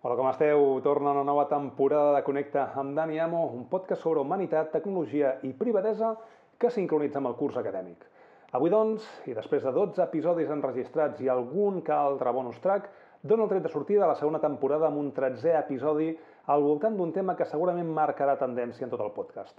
Hola, com esteu? Torna una nova temporada de Connecta amb Dani Amo, un podcast sobre humanitat, tecnologia i privadesa que sincronitza amb el curs acadèmic. Avui, doncs, i després de 12 episodis enregistrats i algun que altre bonus track, dona el tret de sortida de la segona temporada amb un 13è episodi al voltant d'un tema que segurament marcarà tendència en tot el podcast.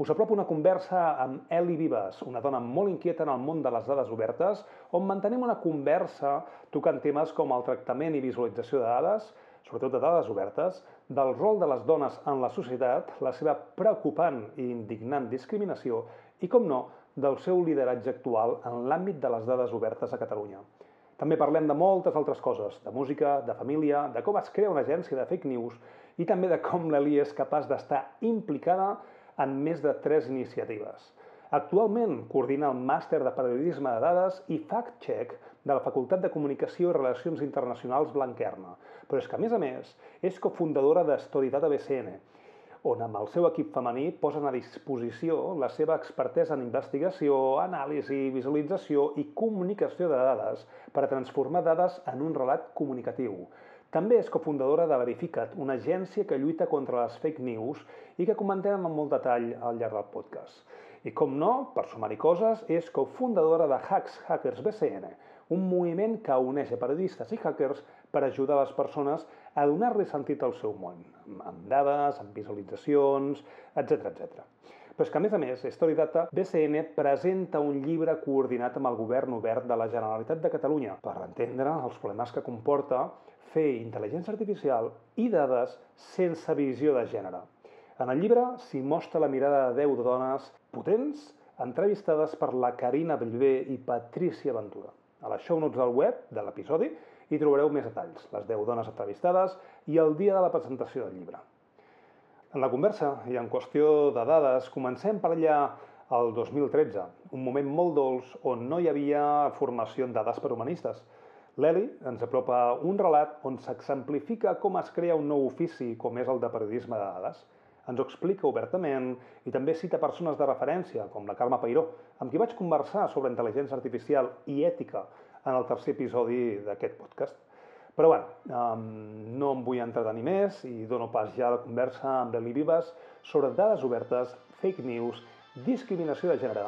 Us apropo una conversa amb Eli Vives, una dona molt inquieta en el món de les dades obertes, on mantenim una conversa tocant temes com el tractament i visualització de dades, sobretot de dades obertes, del rol de les dones en la societat, la seva preocupant i indignant discriminació i, com no, del seu lideratge actual en l'àmbit de les dades obertes a Catalunya. També parlem de moltes altres coses, de música, de família, de com es crea una agència de fake news i també de com l'Eli és capaç d'estar implicada en més de tres iniciatives. Actualment coordina el màster de periodisme de dades i fact-check de la Facultat de Comunicació i Relacions Internacionals Blanquerna, però és que, a més a més, és cofundadora de Storidata BCN, on amb el seu equip femení posen a disposició la seva expertesa en investigació, anàlisi, visualització i comunicació de dades per a transformar dades en un relat comunicatiu. També és cofundadora de Verificat, una agència que lluita contra les fake news i que comentem amb molt detall al llarg del podcast. I com no, per sumar-hi coses, és cofundadora de Hacks Hackers BCN, un moviment que uneix a periodistes i hackers per ajudar les persones a donar-li sentit al seu món, amb dades, amb visualitzacions, etc etc. Però és que, a més a més, Storydata BCN presenta un llibre coordinat amb el govern obert de la Generalitat de Catalunya per entendre els problemes que comporta fer intel·ligència artificial i dades sense visió de gènere. En el llibre s'hi mostra la mirada de 10 dones potents entrevistades per la Carina Bellver i Patricia Ventura. A les show notes del web de l'episodi hi trobareu més detalls, les 10 dones entrevistades i el dia de la presentació del llibre. En la conversa i en qüestió de dades, comencem per allà el 2013, un moment molt dolç on no hi havia formació en dades per humanistes. L'Eli ens apropa un relat on s'exemplifica com es crea un nou ofici com és el de periodisme de dades – ens ho explica obertament i també cita persones de referència, com la Carme Peiró, amb qui vaig conversar sobre intel·ligència artificial i ètica en el tercer episodi d'aquest podcast. Però bueno, um, no em vull entretenir més i dono pas ja a la conversa amb l'Eli Vives sobre dades obertes, fake news, discriminació de gènere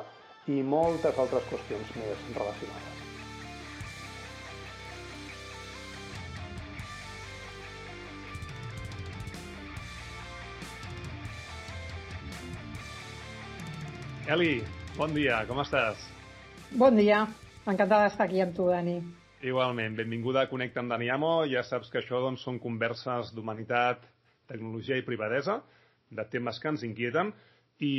i moltes altres qüestions més relacionades. Eli, bon dia, com estàs? Bon dia, encantada d'estar aquí amb tu, Dani. Igualment, benvinguda a Connecta amb Dani Amo. Ja saps que això doncs, són converses d'humanitat, tecnologia i privadesa, de temes que ens inquieten. I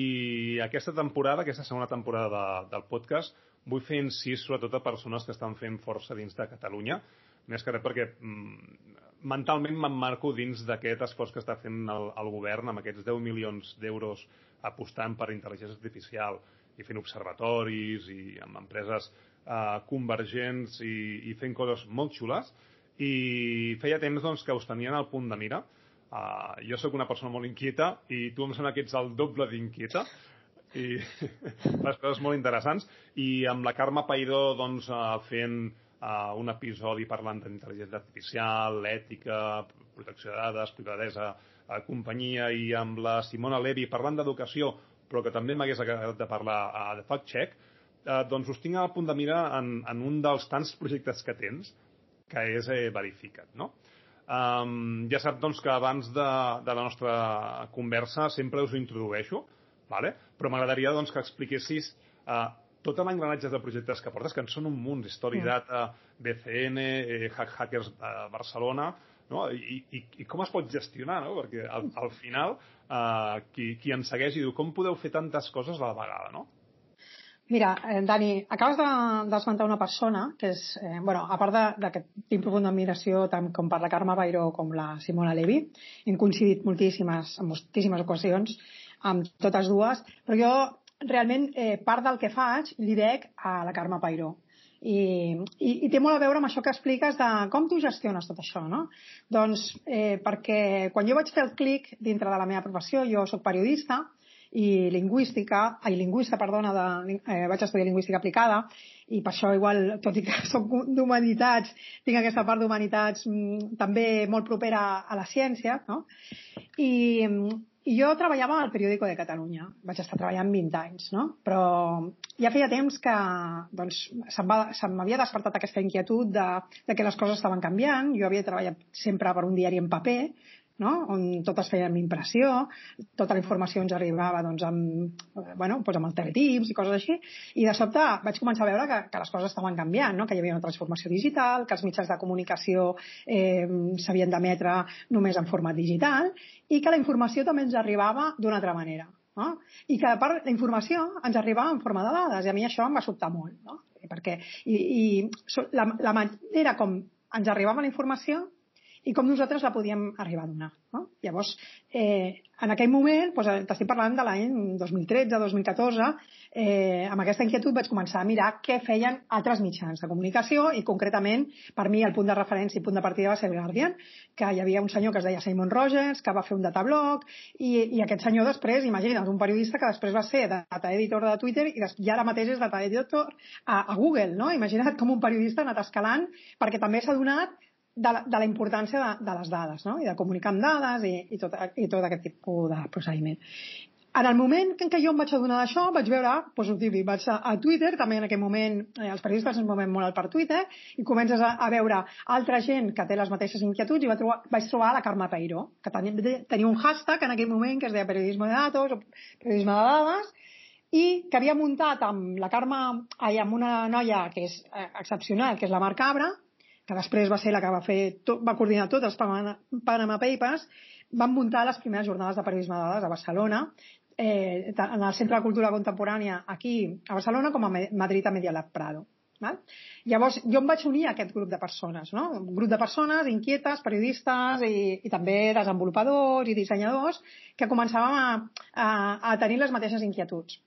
aquesta temporada, aquesta segona temporada de, del podcast, vull fer incís sobretot a persones que estan fent força dins de Catalunya, més que res perquè mm, mentalment m'emmarco dins d'aquest esforç que està fent el, el govern amb aquests 10 milions d'euros apostant per intel·ligència artificial i fent observatoris i amb empreses eh, convergents i, i fent coses molt xules. I feia temps doncs, que us tenien al punt de mira. Uh, jo sóc una persona molt inquieta i tu em sembla que ets el doble d'inquieta. I les coses molt interessants. I amb la Carme Paidó doncs, uh, fent uh, un episodi parlant d'intel·ligència artificial, ètica, protecció de dades, privadesa, uh, companyia, i amb la Simona Levi parlant d'educació, però que també m'hagués agradat de parlar uh, de fact check, uh, doncs us tinc a punt de mirar en, en un dels tants projectes que tens, que és eh, Verificat, no? Um, ja sap doncs, que abans de, de la nostra conversa sempre us ho introdueixo, vale? però m'agradaria doncs, que expliquessis uh, tot l'engranatge de projectes que portes, que en són un munt, Story mm. Data, BCN, eh, Hack Hackers eh, Barcelona, no? I, i, i com es pot gestionar, no? Perquè al, al final eh, qui, qui ens segueix i diu com podeu fer tantes coses a la vegada, no? Mira, eh, Dani, acabes d'esmentar de, una persona que és, eh, bueno, a part de, de que tinc profunda admiració tant com per la Carme Bairó com la Simona Levi, hem coincidit moltíssimes, en moltíssimes ocasions amb totes dues, però jo realment eh, part del que faig li dec a la Carme Pairó. I, i, i té molt a veure amb això que expliques de com tu gestiones tot això, no? Doncs eh, perquè quan jo vaig fer el clic dintre de la meva professió, jo sóc periodista i lingüística, ai, lingüista, perdona, de, eh, vaig estudiar lingüística aplicada, i per això igual, tot i que soc d'humanitats, tinc aquesta part d'humanitats mm, també molt propera a la ciència, no? I, i jo treballava al periòdico de Catalunya. Vaig estar treballant 20 anys, no? Però ja feia temps que doncs, se m'havia despertat aquesta inquietud de, de que les coses estaven canviant. Jo havia treballat sempre per un diari en paper, no? on tot es feia amb impressió, tota la informació ens arribava doncs, amb, bueno, doncs amb el teletips i coses així, i de sobte vaig començar a veure que, que les coses estaven canviant, no? que hi havia una transformació digital, que els mitjans de comunicació eh, s'havien d'emetre només en format digital, i que la informació també ens arribava d'una altra manera. No? I que a part la informació ens arribava en forma de dades, i a mi això em va sobtar molt, no? perquè i, i la, la manera com ens arribava la informació i com nosaltres la podíem arribar a donar. No? Llavors, eh, en aquell moment, doncs, t'estic parlant de l'any 2013-2014, eh, amb aquesta inquietud vaig començar a mirar què feien altres mitjans de comunicació i concretament, per mi, el punt de referència i punt de partida va ser el Guardian, que hi havia un senyor que es deia Simon Rogers, que va fer un datablog, i, i aquest senyor després, imagina't, un periodista que després va ser data editor de Twitter i, i ara mateix és data editor a, a Google, no? Imagina't com un periodista ha anat escalant perquè també s'ha donat de la, de la importància de, de les dades no? i de comunicar amb dades i, i, tot, i tot aquest tipus de procediment. En el moment en què jo em vaig adonar d'això, vaig veure, doncs, típic, vaig a, a Twitter, també en aquell moment eh, els periodistes ens movem molt per Twitter, i comences a, a veure altra gent que té les mateixes inquietuds i vaig trobar, vaig trobar la Carme Peiró, que tenia, tenia un hashtag en aquell moment que es deia periodisme de datos o periodisme de dades, i que havia muntat amb la Carme, ai, amb una noia que és eh, excepcional, que és la Mar Cabra, que després va ser la que va, fer tot, va coordinar tots els Panama Papers, van muntar les primeres jornades de periodisme de dades a Barcelona, eh, en el Centre de Cultura Contemporània aquí a Barcelona com a Madrid a Media Lab Prado. Val? Llavors, jo em vaig unir a aquest grup de persones, no? un grup de persones inquietes, periodistes i, i també desenvolupadors i dissenyadors que començàvem a, a, a tenir les mateixes inquietuds.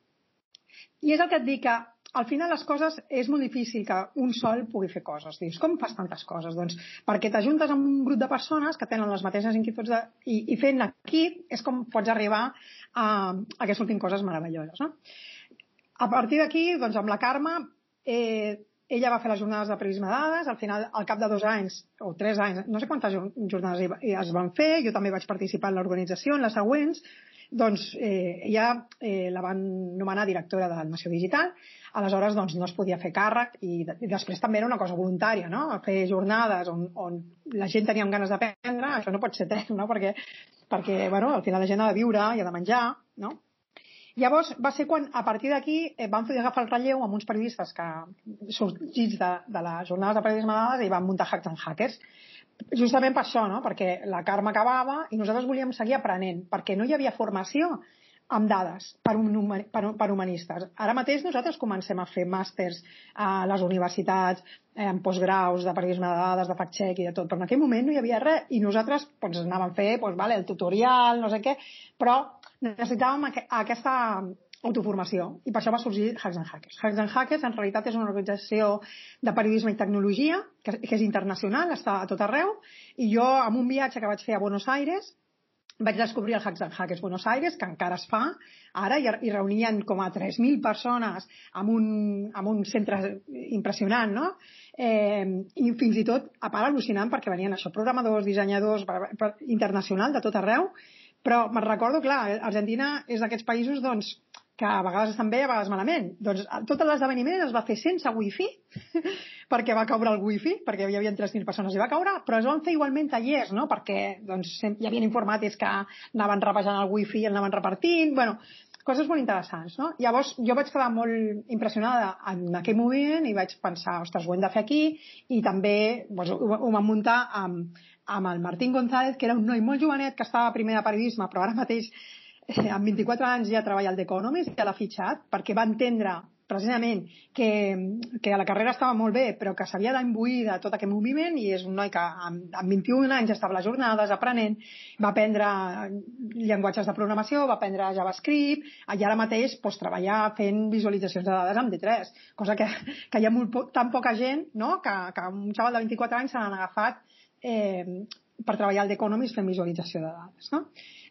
I és el que et dic que al final les coses és molt difícil que un sol pugui fer coses. Dius, com fas tantes coses? Doncs perquè t'ajuntes amb un grup de persones que tenen les mateixes inquietuds de, i, i fent equip és com pots arribar a, a que surtin coses meravelloses. No? A partir d'aquí, doncs amb la Carme, eh, ella va fer les jornades de periodisme de dades, al final, al cap de dos anys, o tres anys, no sé quantes jornades es van fer, jo també vaig participar en l'organització, en les següents, doncs eh, ella eh, la van nomenar directora de Nació Digital, aleshores doncs, no es podia fer càrrec i, i després també era una cosa voluntària, no? fer jornades on, on la gent tenia ganes d'aprendre, això no pot ser tret, no? perquè, perquè bueno, al final la gent ha de viure i ha de menjar, no? Llavors va ser quan, a partir d'aquí, eh, van fer agafar el relleu amb uns periodistes que sorgits de, de la jornada de periodisme de dades i van muntar Hacks and Hackers. Justament per això, no? perquè la Carme acabava i nosaltres volíem seguir aprenent, perquè no hi havia formació amb dades per, un, per, per humanistes. Ara mateix nosaltres comencem a fer màsters a les universitats, eh, en postgraus de periodisme de dades, de fact-check i de tot, però en aquell moment no hi havia res i nosaltres doncs, anàvem a fer doncs, vale, el tutorial, no sé què, però necessitàvem aqu aquesta autoformació i per això va sorgir Hacks and Hackers. Hacks and Hackers en realitat és una organització de periodisme i tecnologia que, que és internacional, està a tot arreu i jo amb un viatge que vaig fer a Buenos Aires vaig descobrir el Hacks and Hackers Buenos Aires, que encara es fa ara, i, i reunien com a 3.000 persones amb un, amb un centre impressionant, no? Eh, I fins i tot, a part, al·lucinant, perquè venien això, programadors, dissenyadors, per, per, internacional, de tot arreu, però me'n recordo, clar, Argentina és d'aquests països, doncs, que a vegades estan bé, a vegades malament. Doncs tot l'esdeveniment es va fer sense wifi, perquè va caure el wifi, perquè hi havia 3.000 persones i va caure, però es van fer igualment tallers, no? perquè doncs, hi havia informàtics que anaven repejant el wifi i anaven repartint, bueno, coses molt interessants. No? Llavors jo vaig quedar molt impressionada en aquell moment i vaig pensar, ostres, ho hem de fer aquí, i també doncs, ho, ho vam muntar amb, amb el Martín González, que era un noi molt jovenet que estava primer de periodisme, però ara mateix eh, amb 24 anys ja treballa al The Economist, ja l'ha fitxat, perquè va entendre precisament que, que a la carrera estava molt bé, però que s'havia d'embuir de tot aquest moviment i és un noi que amb, amb 21 anys estava a les jornades aprenent, va aprendre llenguatges de programació, va aprendre JavaScript, i ara mateix pues, treballar fent visualitzacions de dades amb D3, cosa que, que hi ha molt, tan poca gent no? que, que un xaval de 24 anys se l'han agafat eh, per treballar al The Economist fent visualització de dades. No?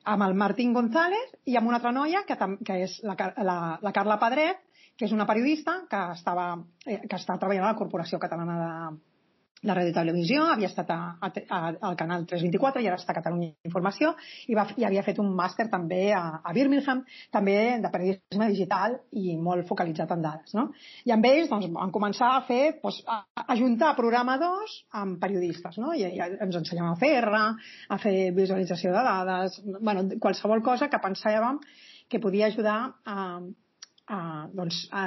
Amb el Martín González i amb una altra noia que, que és la, la, la Carla Pedret, que és una periodista que, estava, eh, que està treballant a la Corporació Catalana de, la ràdio i televisió, havia estat a, a, a, al canal 324 i ara està a Catalunya Informació i, va, i havia fet un màster també a, a Birmingham, també de periodisme digital i molt focalitzat en dades. No? I amb ells doncs, van començar a fer, doncs, a, a juntar programadors amb periodistes. No? I, i ens ensenyàvem a fer R, a fer visualització de dades, bueno, qualsevol cosa que pensàvem que podia ajudar a, a, doncs, a,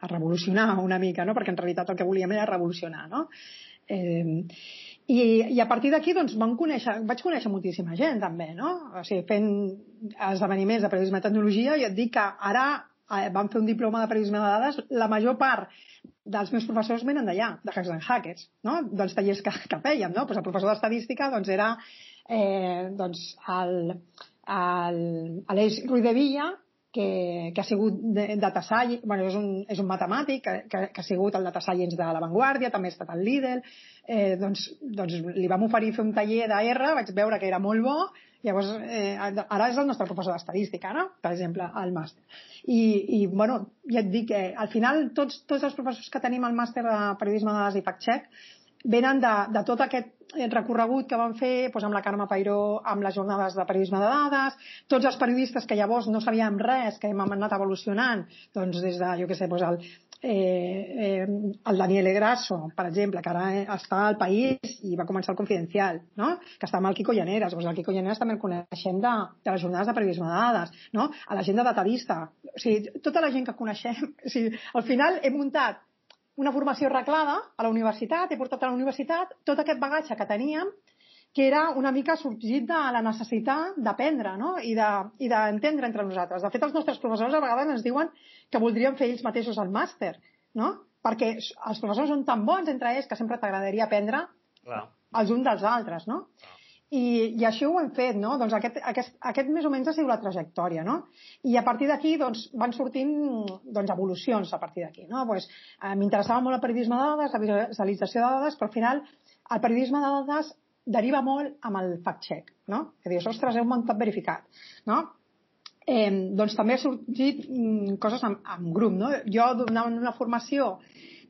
a revolucionar una mica, no? perquè en realitat el que volíem era revolucionar. No? Eh, i, I a partir d'aquí doncs, vam conèixer, vaig conèixer moltíssima gent també, no? O sigui, fent esdeveniments de periodisme de tecnologia i et dic que ara eh, vam fer un diploma de periodisme de dades, la major part dels meus professors venen d'allà, de Hacks and Hackers, no? dels tallers que, que fèiem. No? Pues el professor d'estadística doncs, era eh, doncs, l'Eix Ruiz de Villa, que, que ha sigut data science, bueno, és, un, és un matemàtic que, que, que ha sigut el data science de l'avantguàrdia, també ha estat el líder, eh, doncs, doncs li vam oferir fer un taller d'R, vaig veure que era molt bo, llavors eh, ara és el nostre professor d'estadística, no? per exemple, al màster. I, i bueno, ja et dic que al final tots, tots els professors que tenim al màster de periodisme de dades i fact-check venen de, de tot aquest recorregut que van fer doncs, amb la Carme Pairó, amb les jornades de periodisme de dades, tots els periodistes que llavors no sabíem res, que hem anat evolucionant, doncs des de, jo què sé, doncs el, eh, eh, el Daniel Grasso, per exemple, que ara està al País i va començar el Confidencial, no? que està amb el Quico Llaneras. Doncs el Quico Llaneras també el coneixem de, de les jornades de periodisme de dades, no? a la gent de Datavista. O sigui, tota la gent que coneixem, o sigui, al final hem muntat una formació arreglada a la universitat, he portat a la universitat tot aquest bagatge que teníem, que era una mica sorgit de la necessitat d'aprendre no? i d'entendre de, entre nosaltres. De fet, els nostres professors a vegades ens diuen que voldrien fer ells mateixos el màster, no? perquè els professors són tan bons entre ells que sempre t'agradaria aprendre Clar. els uns dels altres. No? Clar. I, i així ho hem fet, no? Doncs aquest, aquest, aquest més o menys ha sigut la trajectòria, no? I a partir d'aquí doncs, van sortint doncs, evolucions a partir d'aquí, no? Pues, eh, M'interessava molt el periodisme de dades, la visualització de dades, però al final el periodisme de dades deriva molt amb el fact-check, no? Que dius, ostres, heu muntat verificat, no? Eh, doncs també ha sorgit mm, coses en, en grup, no? Jo donava una formació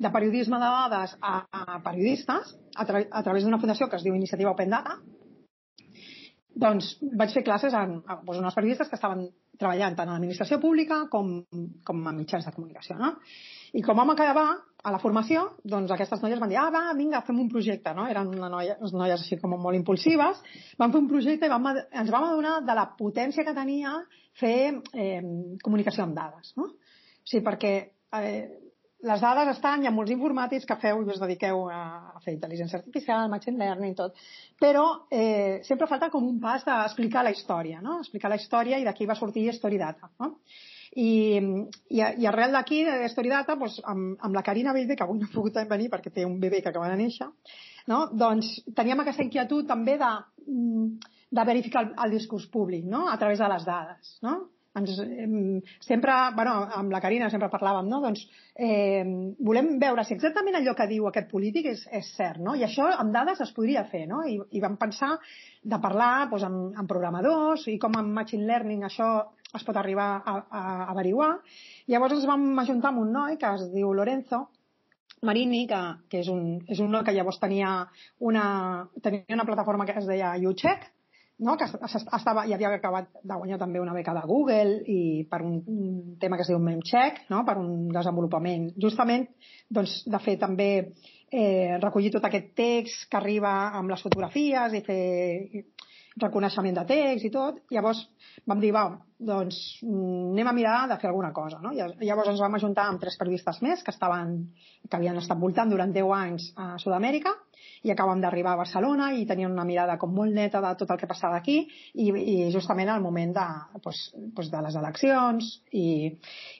de periodisme de dades a, a periodistes a, tra a través d'una fundació que es diu Iniciativa Open Data, doncs vaig fer classes amb, amb doncs, unes periodistes que estaven treballant tant a l'administració pública com, com a mitjans de comunicació. No? I com vam acabar a la formació, doncs aquestes noies van dir, ah, va, vinga, fem un projecte, no? Eren una noia, unes noies així com molt impulsives. Vam fer un projecte i vam, ens vam adonar de la potència que tenia fer eh, comunicació amb dades, no? O sigui, perquè eh, les dades estan, hi ha molts informàtics que feu i us dediqueu a, a fer intel·ligència artificial, machine learning, tot, però eh, sempre falta com un pas d'explicar la història, no? explicar la història i d'aquí va sortir Storydata. No? I, i, i arrel d'aquí, de Storydata, doncs, amb, amb la Carina Bellbe, que avui no ha pogut venir perquè té un bebè que acaba de néixer, no? doncs teníem aquesta inquietud també de, de verificar el, el discurs públic no? a través de les dades. No? Ens, sempre, bueno, amb la Carina sempre parlàvem, no? doncs eh, volem veure si exactament allò que diu aquest polític és, és cert, no? i això amb dades es podria fer, no? I, i vam pensar de parlar doncs, amb, amb programadors i com amb machine learning això es pot arribar a, a, a averiguar. Llavors ens vam ajuntar amb un noi que es diu Lorenzo, Marini, que, que és, un, és un noi que llavors tenia una, tenia una plataforma que es deia YouCheck, no? que estava, ja havia acabat de guanyar també una beca de Google i per un, un tema que es diu MemCheck, no? per un desenvolupament. Justament, doncs, de fer també eh, recollir tot aquest text que arriba amb les fotografies i fer reconeixement de text i tot. Llavors vam dir, va, doncs anem a mirar de fer alguna cosa. No? Llavors ens vam ajuntar amb tres periodistes més que, estaven, que havien estat voltant durant 10 anys a Sud-amèrica i acabem d'arribar a Barcelona i tenien una mirada com molt neta de tot el que passava aquí i, i justament al moment de, pues, pues de les eleccions i,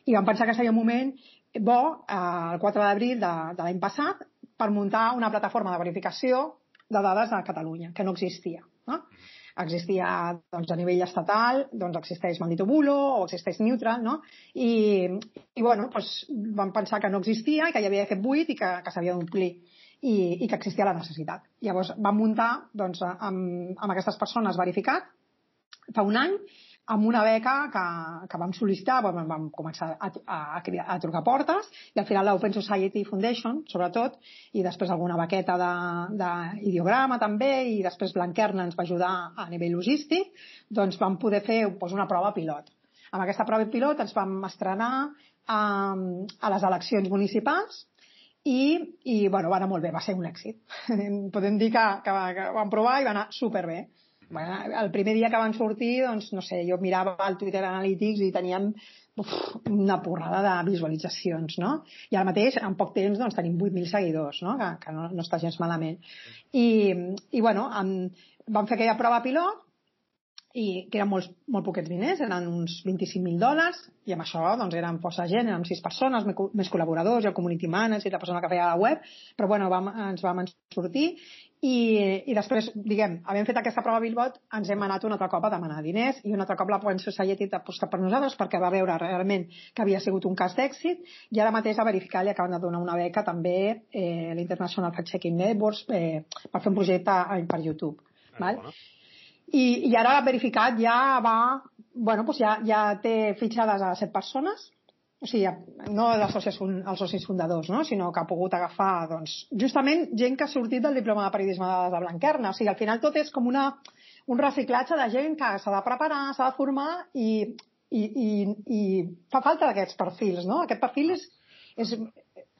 i vam pensar que seria un moment bo, eh, el 4 d'abril de, de l'any passat, per muntar una plataforma de verificació de dades a Catalunya, que no existia. No? Existia doncs, a nivell estatal, doncs existeix Maldito Bulo o existeix Neutral, no? I, i bueno, doncs vam pensar que no existia i que hi havia aquest buit i que, que s'havia d'omplir i, i que existia la necessitat. Llavors vam muntar doncs, amb, amb aquestes persones verificat fa un any amb una beca que, que vam sol·licitar, vam, vam començar a, a, a, a trucar portes i al final l'Open Society Foundation, sobretot, i després alguna baqueta d'ideograma també i després Blanquerna ens va ajudar a nivell logístic, doncs vam poder fer doncs, una prova pilot. Amb aquesta prova pilot ens vam estrenar a, a les eleccions municipals i, i bueno, va anar molt bé, va ser un èxit. Podem dir que, que, que vam provar i va anar superbé bueno, el primer dia que van sortir, doncs, no sé, jo mirava el Twitter Analytics i teníem uf, una porrada de visualitzacions, no? I ara mateix, en poc temps, doncs, tenim 8.000 seguidors, no? Que, que no, no està gens malament. I, i bueno, amb, vam fer aquella prova pilot i que eren molts, molt poquets diners, eren uns 25.000 dòlars, i amb això doncs, eren força gent, érem sis persones, més col·laboradors, el community manager, la persona que feia la web, però bueno, vam, ens vam sortir i, i després, diguem, havent fet aquesta prova Billbot, ens hem anat un altre cop a demanar diners i un altre cop la Point Society ha apostat per nosaltres perquè va veure realment que havia sigut un cas d'èxit i ara mateix a verificar li acaben de donar una beca també eh, l'International Fact Checking Networks eh, per fer un projecte per YouTube. Ah, val? Bona i, i ara verificat ja va, bueno, doncs ja, ja té fitxades a set persones, o sigui, no els socis, els socis fundadors, no? sinó que ha pogut agafar doncs, justament gent que ha sortit del diploma de periodisme de Blanquerna. O sigui, al final tot és com una, un reciclatge de gent que s'ha de preparar, s'ha de formar i, i, i, i fa falta d'aquests perfils. No? Aquest perfil és, és,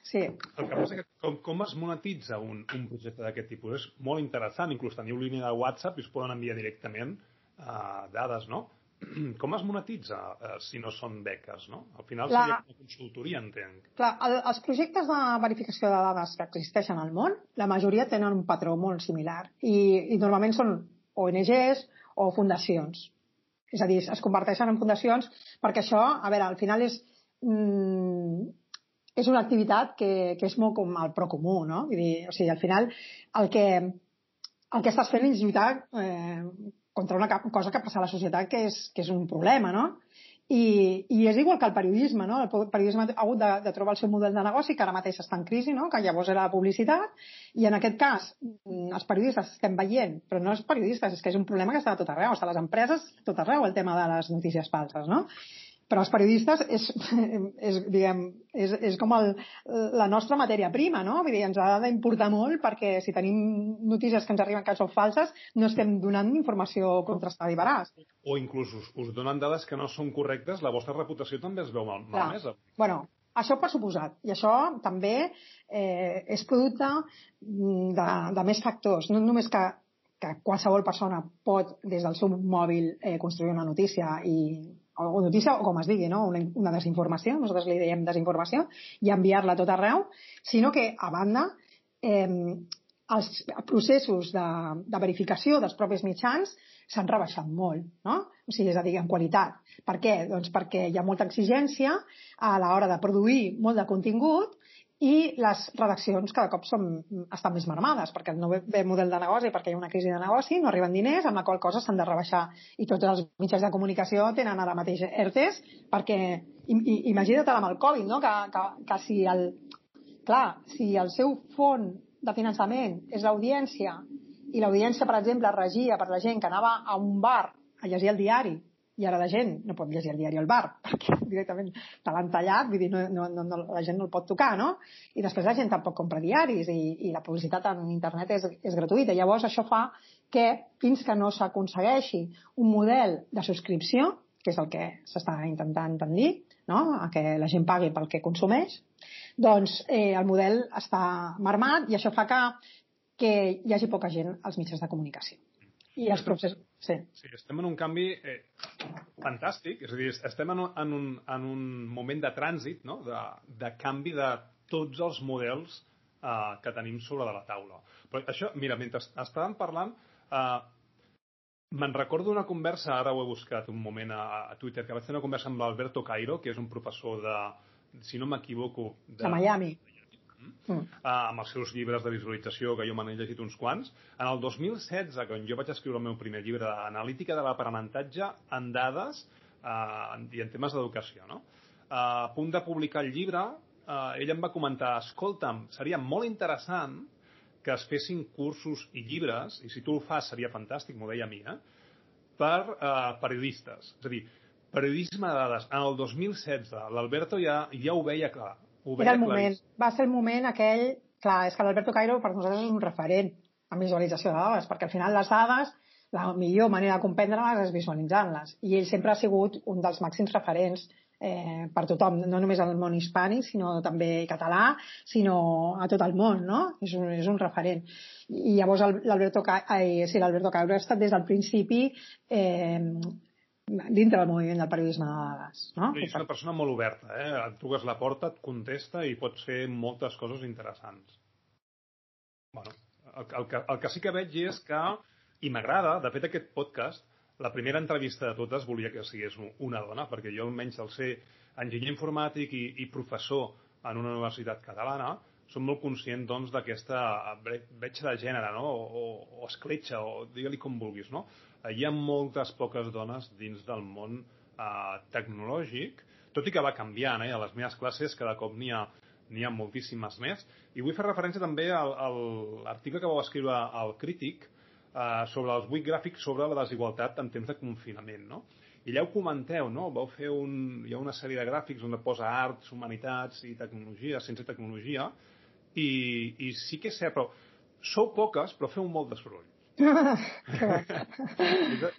Sí. El que passa que com, com es monetitza un, un projecte d'aquest tipus? És molt interessant, inclús teniu línia de WhatsApp i us poden enviar directament uh, dades, no? Com es monetitza uh, si no són beques, no? Al final la... seria una consultoria, entenc. Clar, el, els projectes de verificació de dades que existeixen al món, la majoria tenen un patró molt similar i, i normalment són ONGs o fundacions. És a dir, es converteixen en fundacions perquè això, a veure, al final és... Mm, és una activitat que, que és molt com el pro comú, no? Vull dir, o sigui, al final el que, el que estàs fent és lluitar eh, contra una cosa que passa a la societat que és, que és un problema, no? I, I és igual que el periodisme, no? El periodisme ha hagut de, de trobar el seu model de negoci, que ara mateix està en crisi, no? Que llavors era la publicitat, i en aquest cas mm, els periodistes estem veient, però no els periodistes, és que és un problema que està a tot arreu, està a les empreses, tot arreu, el tema de les notícies falses, no? Però els periodistes és, és, diguem, és, és com el, la nostra matèria prima, no? Vull dir, ens ha d'importar molt perquè si tenim notícies que ens arriben que són falses, no estem donant informació contrastada i veraç. O inclús us, us donen dades que no són correctes, la vostra reputació també es veu mal, malmesa. Bueno, això per suposat. I això també eh, és producte de, de més factors. No només que, que qualsevol persona pot, des del seu mòbil, eh, construir una notícia i o notícia, o com es digui, no? una, una desinformació, nosaltres li dèiem desinformació, i enviar-la tot arreu, sinó que, a banda, eh, els processos de, de verificació dels propis mitjans s'han rebaixat molt, no? O sigui, és a dir, en qualitat. Per què? Doncs perquè hi ha molta exigència a l'hora de produir molt de contingut i les redaccions cada cop són, estan més marmades perquè no ve model de negoci, perquè hi ha una crisi de negoci, no arriben diners, amb la qual cosa s'han de rebaixar i tots els mitjans de comunicació tenen ara mateix ERTES perquè imagina't amb el Covid, no? que, que, que si el, clar, si el seu font de finançament és l'audiència i l'audiència, per exemple, regia per la gent que anava a un bar a llegir el diari i ara la gent no pot llegir el diari al bar perquè directament te l'han tallat, vull dir, no, no, no, la gent no el pot tocar, no? I després la gent tampoc compra diaris i, i la publicitat en internet és, és gratuïta. Llavors això fa que fins que no s'aconsegueixi un model de subscripció, que és el que s'està intentant tendir, no? a que la gent pagui pel que consumeix, doncs eh, el model està marmat i això fa que, que hi hagi poca gent als mitjans de comunicació. I els processos... Sí. sí, estem en un canvi eh, fantàstic, és a dir, estem en un, en un, en un moment de trànsit, no? de, de canvi de tots els models eh, que tenim sobre de la taula. Però això, mira, mentre estàvem parlant, eh, me'n recordo una conversa, ara ho he buscat un moment a, a Twitter, que vaig fer una conversa amb l'Alberto Cairo, que és un professor de, si no m'equivoco... De, de Miami mm. uh, amb els seus llibres de visualització, que jo me n'he llegit uns quants. En el 2016, quan jo vaig escriure el meu primer llibre d'analítica de l'aprenentatge en dades uh, i en temes d'educació, no? Uh, a punt de publicar el llibre, uh, ell em va comentar, escolta'm, seria molt interessant que es fessin cursos i llibres, i si tu el fas seria fantàstic, m'ho deia a mi, eh? per eh, periodistes. És a dir, periodisme de dades. En el 2016, l'Alberto ja, ja ho veia clar. Veia Era el moment. Va ser el moment aquell... Clar, és que l'Alberto Cairo per nosaltres és un referent en visualització de dades, perquè al final les dades la millor manera de comprendre-les és visualitzant-les. I ell sempre ha sigut un dels màxims referents eh, per tothom, no només al món hispànic, sinó també català, sinó a tot el món, no? És un, és un referent. I llavors l'Alberto sí, Cairo ha estat des del principi eh, dintre del moviment del periodisme de dades. No? És una persona molt oberta, eh? et truques la porta, et contesta i pots fer moltes coses interessants. Bueno, el, el, que, el que sí que veig és que, i m'agrada, de fet aquest podcast, la primera entrevista de totes volia que sigués una dona, perquè jo almenys al ser enginyer informàtic i, i professor en una universitat catalana, som molt conscient doncs d'aquesta bretxa de gènere, no? o, o escletxa, o digue-li com vulguis. No? Hi ha moltes poques dones dins del món eh, tecnològic, tot i que va canviant, eh? a les meves classes cada cop n'hi ha, n'hi ha moltíssimes més. I vull fer referència també a l'article que vau escriure al Crític, eh, sobre els vuit gràfics sobre la desigualtat en temps de confinament, no? I allà ho comenteu, no? Vau fer un, hi ha una sèrie de gràfics on posa arts, humanitats i tecnologia, sense tecnologia, i, i sí que és cert, però sou poques, però feu molt de soroll. I,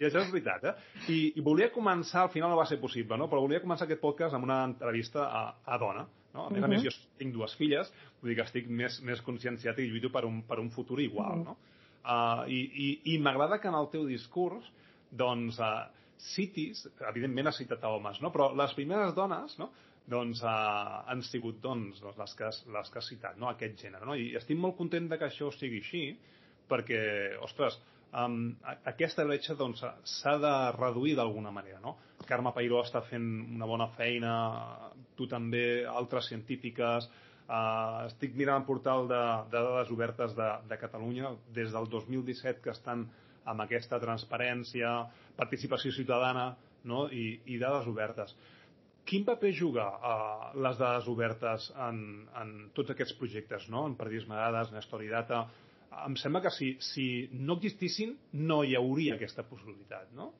això és veritat, eh? I, I volia començar, al final no va ser possible, no? però volia començar aquest podcast amb una entrevista a, a dona. No? A més uh -huh. a més, jo tinc dues filles, vull dir que estic més, més conscienciat i lluito per un, per un futur igual. Uh -huh. no? Uh, I i, i m'agrada que en el teu discurs doncs, uh, citis, evidentment has citat homes, no? però les primeres dones no? Doncs, uh, han sigut doncs, les, que les que has citat, no? aquest gènere. No? I estic molt content de que això sigui així, perquè, ostres, um, aquesta bretxa doncs, s'ha doncs, de reduir d'alguna manera. No? Carme Pairó està fent una bona feina, tu també, altres científiques, Uh, estic mirant el portal de, de dades obertes de, de Catalunya des del 2017 que estan amb aquesta transparència, participació ciutadana no? I, i dades obertes. Quin paper juga uh, les dades obertes en, en tots aquests projectes, no? en periodisme de dades, en Story Data? Em sembla que si, si no existissin no hi hauria aquesta possibilitat, no?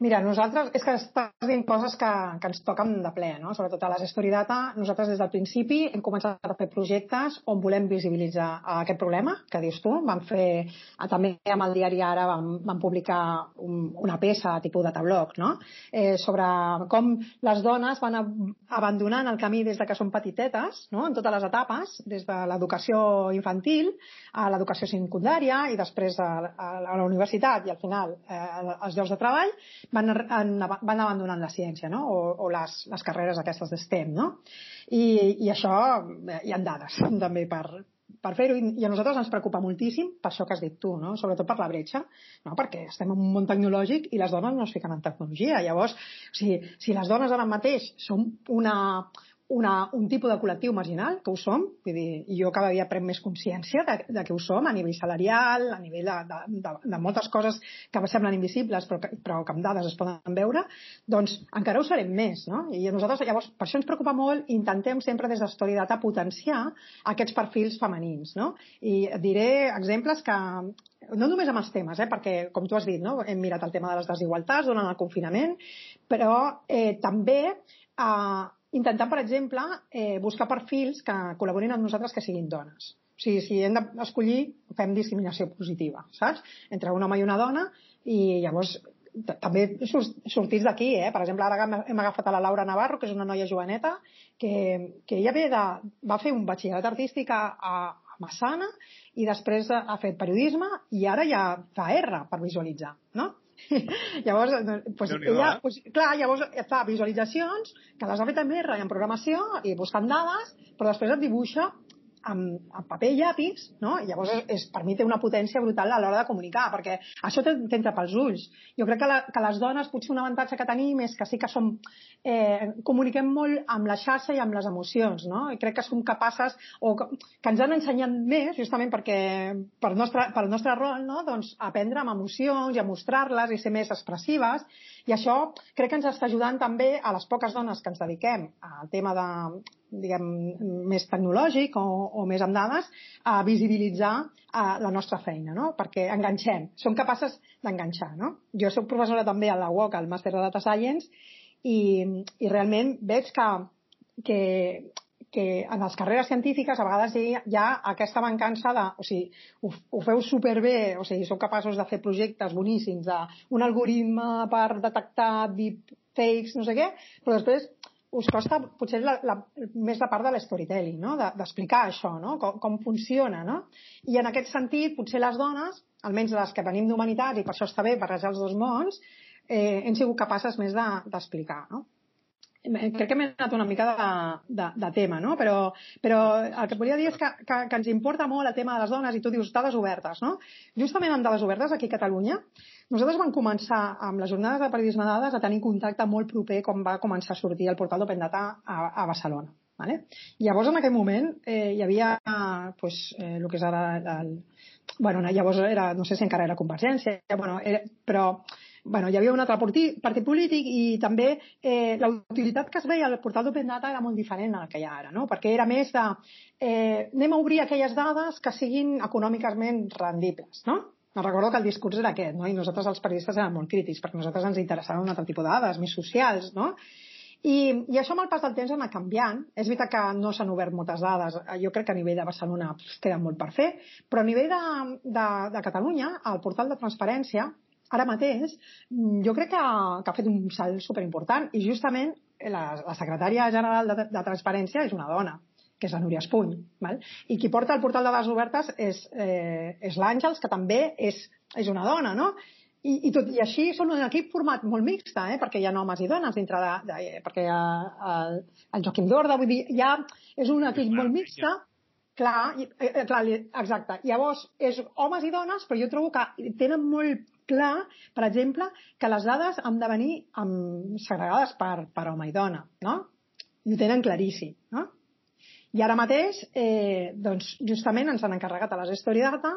Mira, nosaltres, és que estàs dient coses que, que ens toquen de ple, no? sobretot a les Story Data. Nosaltres des del principi hem començat a fer projectes on volem visibilitzar aquest problema que dius tu. Vam fer, també amb el diari Ara vam, vam publicar un, una peça tipus de tablog no? eh, sobre com les dones van abandonant el camí des de que són petitetes, no? en totes les etapes, des de l'educació infantil a l'educació secundària i després a, a, a la universitat i al final eh, als llocs de treball van, en, van abandonant la ciència no? o, o les, les carreres aquestes d'STEM. No? I, I això eh, hi ha dades també per, per fer-ho i a nosaltres ens preocupa moltíssim per això que has dit tu, no? sobretot per la bretxa, no? perquè estem en un món tecnològic i les dones no es fiquen en tecnologia. Llavors, o sigui, si les dones ara mateix som una, una, un tipus de col·lectiu marginal, que ho som, vull dir, i jo cada dia prenc més consciència de, de que ho som a nivell salarial, a nivell de, de, de, de moltes coses que semblen invisibles però que, però que amb dades es poden veure, doncs encara ho serem més, no? I nosaltres, llavors, per això ens preocupa molt, intentem sempre des d'Story Data potenciar aquests perfils femenins, no? I diré exemples que no només amb els temes, eh, perquè, com tu has dit, no? hem mirat el tema de les desigualtats durant el confinament, però eh, també eh, intentant, per exemple, eh, buscar perfils que col·laborin amb nosaltres que siguin dones. O sigui, si hem d'escollir, fem discriminació positiva, saps? Entre un home i una dona, i llavors també sortits d'aquí, eh? Per exemple, ara hem agafat a la Laura Navarro, que és una noia joveneta, que, que ella ve de, va fer un batxillerat artístic a, a Massana i després ha fet periodisme i ara ja fa R per visualitzar, no? llavors, pues, ella, eh? pues, clar, llavors fa visualitzacions que les ha fet amb R en programació i buscant dades, però després et dibuixa amb, amb paper i llapis, no? I llavors és, és, per mi té una potència brutal a l'hora de comunicar, perquè això t'entra pels ulls. Jo crec que, la, que les dones potser un avantatge que tenim és que sí que som, eh, comuniquem molt amb la xarxa i amb les emocions, no? I crec que som capaces, o que, que ens han ensenyat més, justament perquè per nostre, pel nostre rol, no? doncs aprendre amb emocions i a mostrar-les i ser més expressives, i això crec que ens està ajudant també a les poques dones que ens dediquem al tema de, diguem, més tecnològic o, o més amb dades, a visibilitzar a la nostra feina, no? perquè enganxem, som capaces d'enganxar. No? Jo soc professora també a la UOC, al Màster de Data Science, i, i realment veig que, que que en les carreres científiques a vegades hi, hi ha aquesta mancança de... O sigui, ho, ho feu superbé, o sigui, sou capaços de fer projectes boníssims, d'un algoritme per detectar deepfakes, no sé què, però després us costa potser la, la, més la part de l'storytelling, no? d'explicar de, això, no? Com, com funciona. No? I en aquest sentit, potser les dones, almenys les que venim d'humanitats, i per això està bé barrejar els dos mons, eh, hem sigut capaces més d'explicar. De, no? Crec que m'he anat una mica de, de, de tema, no? Però, però el que volia dir és que, que, que ens importa molt el tema de les dones i tu dius dades obertes, no? Justament amb dades obertes aquí a Catalunya, nosaltres vam començar amb les jornades de periodisme de dades a tenir contacte molt proper com va començar a sortir el portal d'Open Data a, a Barcelona. Vale? Llavors, en aquell moment, eh, hi havia pues, eh, el que és ara el, bueno, llavors era, no sé si encara era Convergència, bueno, era, però bueno, hi havia un altre partit, partit polític i també eh, la utilitat que es veia al portal d'Open Data era molt diferent a la que hi ha ara, no? perquè era més de eh, anem a obrir aquelles dades que siguin econòmicament rendibles. No? Me recordo que el discurs era aquest, no? i nosaltres els periodistes érem molt crítics, perquè nosaltres ens interessaven un altre tipus de dades, més socials, no? I, I això amb el pas del temps ha anat canviant. És veritat que no s'han obert moltes dades. Jo crec que a nivell de Barcelona queda molt per fer, però a nivell de, de, de Catalunya, el portal de transparència ara mateix jo crec que, que ha fet un salt superimportant i justament la, la secretària general de, de Transparència és una dona que és la Núria Espuny. Val? I qui porta el portal de dades obertes és, eh, és l'Àngels, que també és, és una dona, no? I, i, tot, I així són un equip format molt mixta, eh? perquè hi ha homes i dones dintre de... de perquè hi ha el, el Joaquim Dorda, vull dir, ja és un equip molt mixta, clar, i, eh, clar, exacte. Llavors, és homes i dones, però jo trobo que tenen molt clar, per exemple, que les dades han de venir amb, segregades per, per home i dona, no? I ho tenen claríssim, no? I ara mateix, eh, doncs, justament ens han encarregat a les Story Data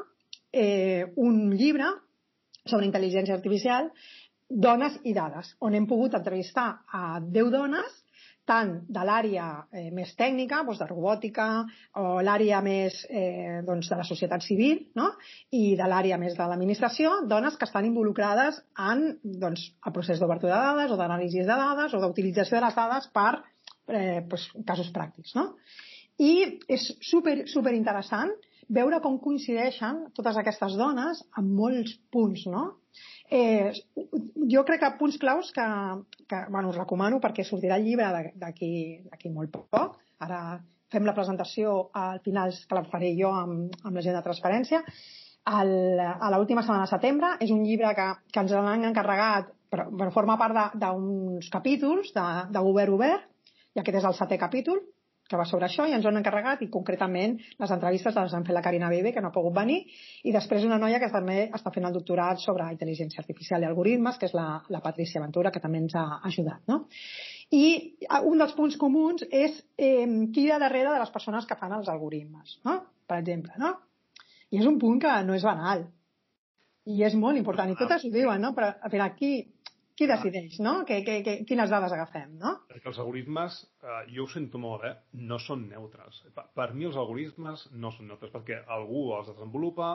eh, un llibre sobre intel·ligència artificial, dones i dades, on hem pogut entrevistar a 10 dones tant de l'àrea eh, més tècnica, doncs de robòtica, o l'àrea més eh, doncs de la societat civil, no? i de l'àrea més de l'administració, dones que estan involucrades en doncs, el procés d'obertura de dades o d'anàlisi de dades o d'utilització de les dades per eh, doncs, casos pràctics. No? I és super, super interessant veure com coincideixen totes aquestes dones en molts punts, no? Eh, jo crec que punts claus que, que bueno, us recomano perquè sortirà el llibre d'aquí molt poc. Ara fem la presentació al final que la faré jo amb, amb la gent de transparència. El, a l'última setmana de setembre és un llibre que, que ens l'han encarregat però, però forma part d'uns capítols de, de govern obert i aquest és el setè capítol que va sobre això i ens ho han encarregat i concretament les entrevistes les han fet la Carina Bebe, que no ha pogut venir, i després una noia que també està fent el doctorat sobre intel·ligència artificial i algoritmes, que és la, la Patricia Ventura, que també ens ha ajudat. No? I un dels punts comuns és eh, qui hi ha darrere de les persones que fan els algoritmes, no? per exemple. No? I és un punt que no és banal. I és molt important, i totes ho diuen, no? però, però aquí qui decideix, no? Que, que, que, quines dades agafem, no? Perquè els algoritmes, eh, jo ho sento molt, eh, no són neutres. Per, per mi els algoritmes no són neutres, perquè algú els desenvolupa,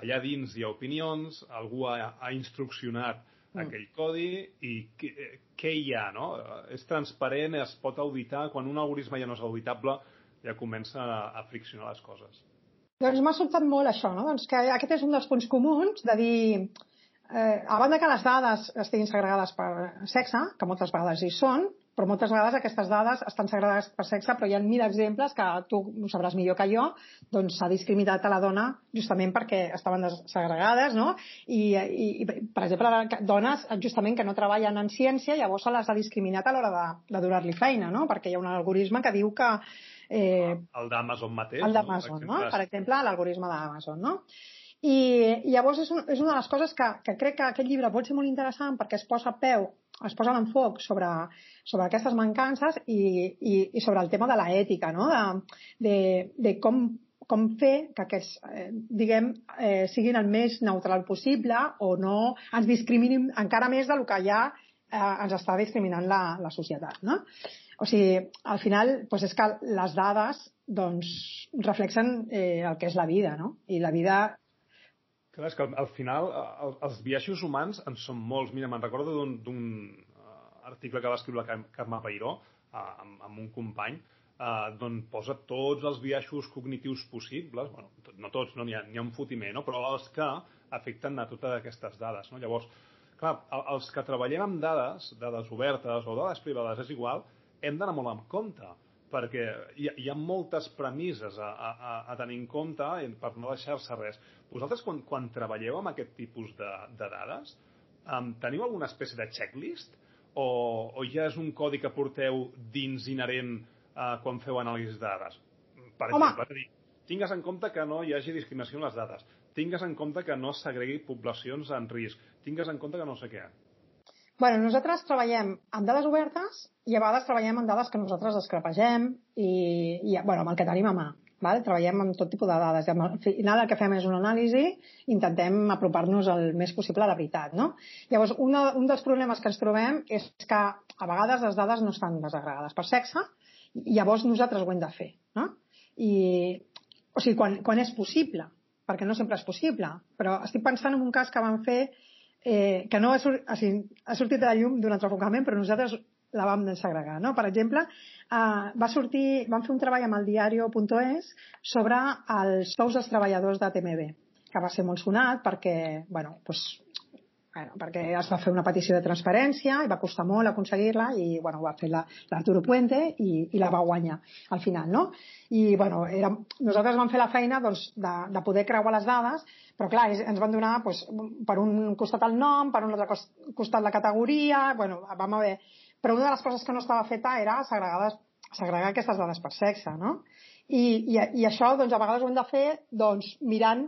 allà dins hi ha opinions, algú ha, ha instruccionat mm. aquell codi i què, què hi ha, no? És transparent, es pot auditar, quan un algoritme ja no és auditable ja comença a, a friccionar les coses. Doncs m'ha sobtat molt això, no? Doncs que aquest és un dels punts comuns de dir eh, a banda que les dades estiguin segregades per sexe, que moltes vegades hi són, però moltes vegades aquestes dades estan segregades per sexe, però hi ha mil exemples que tu ho sabràs millor que jo, doncs s'ha discriminat a la dona justament perquè estaven segregades, no? I, i, i per exemple, dones justament que no treballen en ciència, llavors se les ha discriminat a l'hora de, de donar-li feina, no? Perquè hi ha un algoritme que diu que... Eh, el d'Amazon mateix. El d'Amazon, no? Per exemple, l'algoritme d'Amazon, no? I, llavors és, un, és una de les coses que, que crec que aquest llibre pot ser molt interessant perquè es posa a peu, es posa l'enfoc sobre, sobre aquestes mancances i, i, i sobre el tema de l'ètica, no? de, de, de com, com fer que aquests, eh, diguem, eh, siguin el més neutral possible o no ens discriminin encara més del que ja eh, ens està discriminant la, la societat, no? O sigui, al final, doncs és que les dades doncs, reflexen eh, el que és la vida, no? I la vida Clar, és que al, al final el, els biaixos humans en són molts. Mira, me'n recordo d'un uh, article que va escriure la Carme Pairó uh, amb, amb un company uh, d'on posa tots els biaixos cognitius possibles, bueno, no tots, no n'hi ha, ha un fotimer, no? però els que afecten a totes aquestes dades. No? Llavors, clar, els que treballem amb dades, dades obertes o dades privades, és igual, hem d'anar molt en compte, perquè hi ha, hi ha moltes premisses a, a, a tenir en compte per no deixar-se res. Vosaltres, quan, quan treballeu amb aquest tipus de, de dades, um, teniu alguna espècie de checklist? O, o ja és un codi que porteu dins inherent uh, quan feu anàlisis de dades? Per Home. exemple, dir, tingues en compte que no hi hagi discriminació en les dades, tingues en compte que no s'agregui poblacions en risc, tingues en compte que no sé què. Bueno, nosaltres treballem amb dades obertes i a vegades treballem amb dades que nosaltres descrepegem i, i bueno, amb el que tenim a mà. Val? Treballem amb tot tipus de dades. I al final el que fem és una anàlisi intentem apropar-nos el més possible a la veritat. No? Llavors, una, un dels problemes que ens trobem és que a vegades les dades no estan desagregades per sexe i llavors nosaltres ho hem de fer. No? I, o sigui, quan, quan és possible, perquè no sempre és possible, però estic pensant en un cas que vam fer eh, que no ha, sur sigui, ha sortit de la llum d'un altre enfocament, però nosaltres la vam desagregar. No? Per exemple, eh, va sortir, vam fer un treball amb el diario.es sobre els sous dels treballadors de TMB, que va ser molt sonat perquè, bueno, pues, bueno, perquè es va fer una petició de transparència i va costar molt aconseguir-la i bueno, va fer l'Arturo la, Puente i, i la va guanyar al final, no? I bueno, era, nosaltres vam fer la feina doncs, de, de poder creuar les dades però clar, ens van donar doncs, per un costat el nom, per un altre costat la categoria, bueno, vam haver... Però una de les coses que no estava feta era segregar, segregar aquestes dades per sexe, no? I, i, i això, doncs, a vegades ho hem de fer doncs, mirant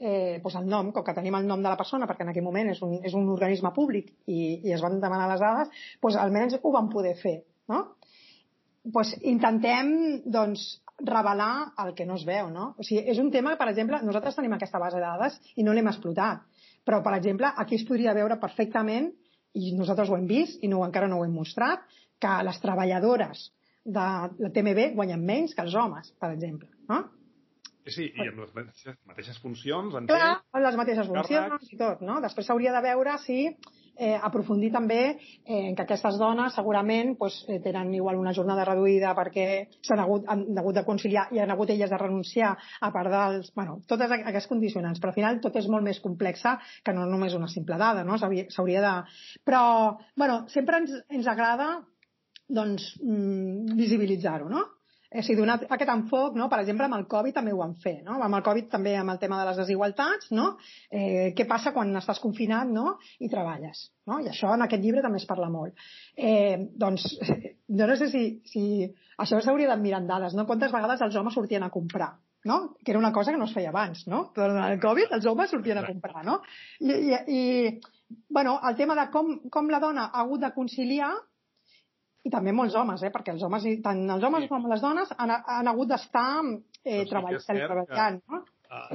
eh, doncs el nom, com que tenim el nom de la persona, perquè en aquell moment és un, és un organisme públic i, i es van demanar les dades, doncs almenys ho vam poder fer. No? Doncs intentem doncs, revelar el que no es veu, no? O sigui, és un tema, per exemple, nosaltres tenim aquesta base de dades i no l'hem explotat. Però, per exemple, aquí es podria veure perfectament, i nosaltres ho hem vist i no, encara no ho hem mostrat, que les treballadores de la TMB guanyen menys que els homes, per exemple. No? Sí, i amb les mateixes, mateixes funcions, entenc. Clar, amb les mateixes funcions càrrecs. i tot, no? Després s'hauria de veure si eh, aprofundir també eh, en que aquestes dones segurament pues, eh, tenen igual una jornada reduïda perquè s'han hagut, han hagut de conciliar i han hagut elles de renunciar a part dels... Bueno, totes aquestes condicionants, però al final tot és molt més complexa que no només una simple dada, no? S'hauria de... Però, bueno, sempre ens, ens agrada doncs, mm, visibilitzar-ho, no? O sigui, donar aquest enfoc, no? per exemple, amb el Covid també ho vam fer, no? amb el Covid també amb el tema de les desigualtats, no? eh, què passa quan estàs confinat no? i treballes. No? I això en aquest llibre també es parla molt. Eh, doncs, jo no sé si, si això s'hauria de mirar en dades, no? quantes vegades els homes sortien a comprar, no? que era una cosa que no es feia abans, no? Però en el Covid els homes sortien a comprar, no? I, i, i bueno, el tema de com, com la dona ha hagut de conciliar i també molts homes, eh? perquè els homes, tant els homes sí. com les dones han, han hagut d'estar eh, treball, sí treballant. No?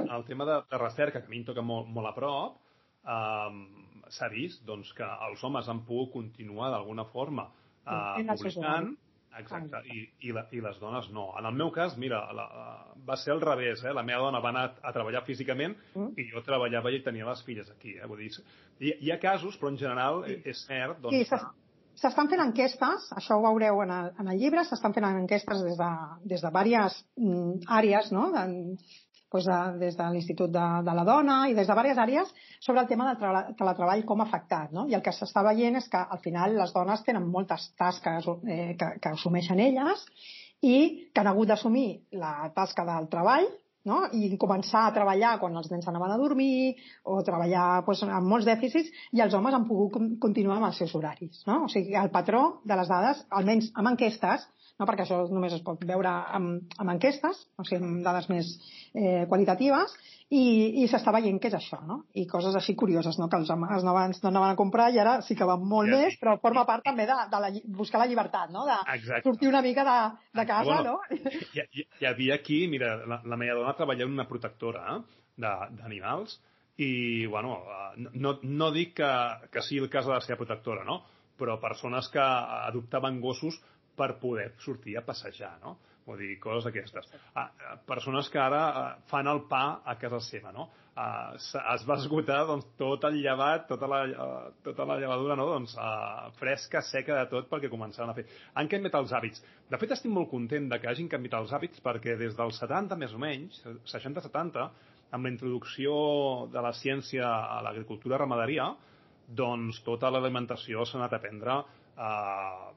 El tema de, de recerca, que a mi em toca molt, molt a prop, um, s'ha vist doncs, que els homes han pogut continuar d'alguna forma uh, publicant, Exacte, i, i, la, i les dones no. En el meu cas, mira, la, la, va ser al revés, eh? la meva dona va anar a treballar físicament mm. i jo treballava i tenia les filles aquí. Eh? Vull dir, hi, hi ha casos, però en general sí. és cert doncs, sí, S'estan fent enquestes, això ho veureu en el, en el llibre, s'estan fent enquestes des de, des de diverses mm, àrees, no? de, doncs de, des de l'Institut de, de la Dona i des de diverses àrees sobre el tema del teletreball com a afectat. No? I el que s'està veient és que al final les dones tenen moltes tasques eh, que, que assumeixen elles i que han hagut d'assumir la tasca del treball no? i començar a treballar quan els nens anaven a dormir o treballar doncs, amb molts dèficits i els homes han pogut continuar amb els seus horaris. No? O sigui, el patró de les dades, almenys amb enquestes, no? perquè això només es pot veure amb, amb enquestes, o sigui, amb dades més eh, qualitatives, i, i s'està veient què és això, no? I coses així curioses, no? Que els homes no van, no anaven a comprar i ara sí que van molt ja, més, però forma part també de, de la, buscar la llibertat, no? De Exacte. sortir una mica de, de casa, bueno, no? Hi, hi, hi havia aquí, mira, la, la meva dona treballa en una protectora eh, d'animals i, bueno, no, no dic que, que sigui el cas de la seva protectora, no? però persones que adoptaven gossos per poder sortir a passejar, no? Vull dir, coses d'aquestes. Ah, persones que ara fan el pa a casa seva, no? Uh, es va esgotar doncs, tot el llevat, tota la, tota la llevadura no? doncs, uh, fresca, seca de tot perquè començaven a fer. Han canviat els hàbits. De fet, estic molt content de que hagin canviat els hàbits perquè des dels 70 més o menys, 60-70, amb la introducció de la ciència a l'agricultura ramaderia, doncs tota l'alimentació s'ha anat a prendre uh,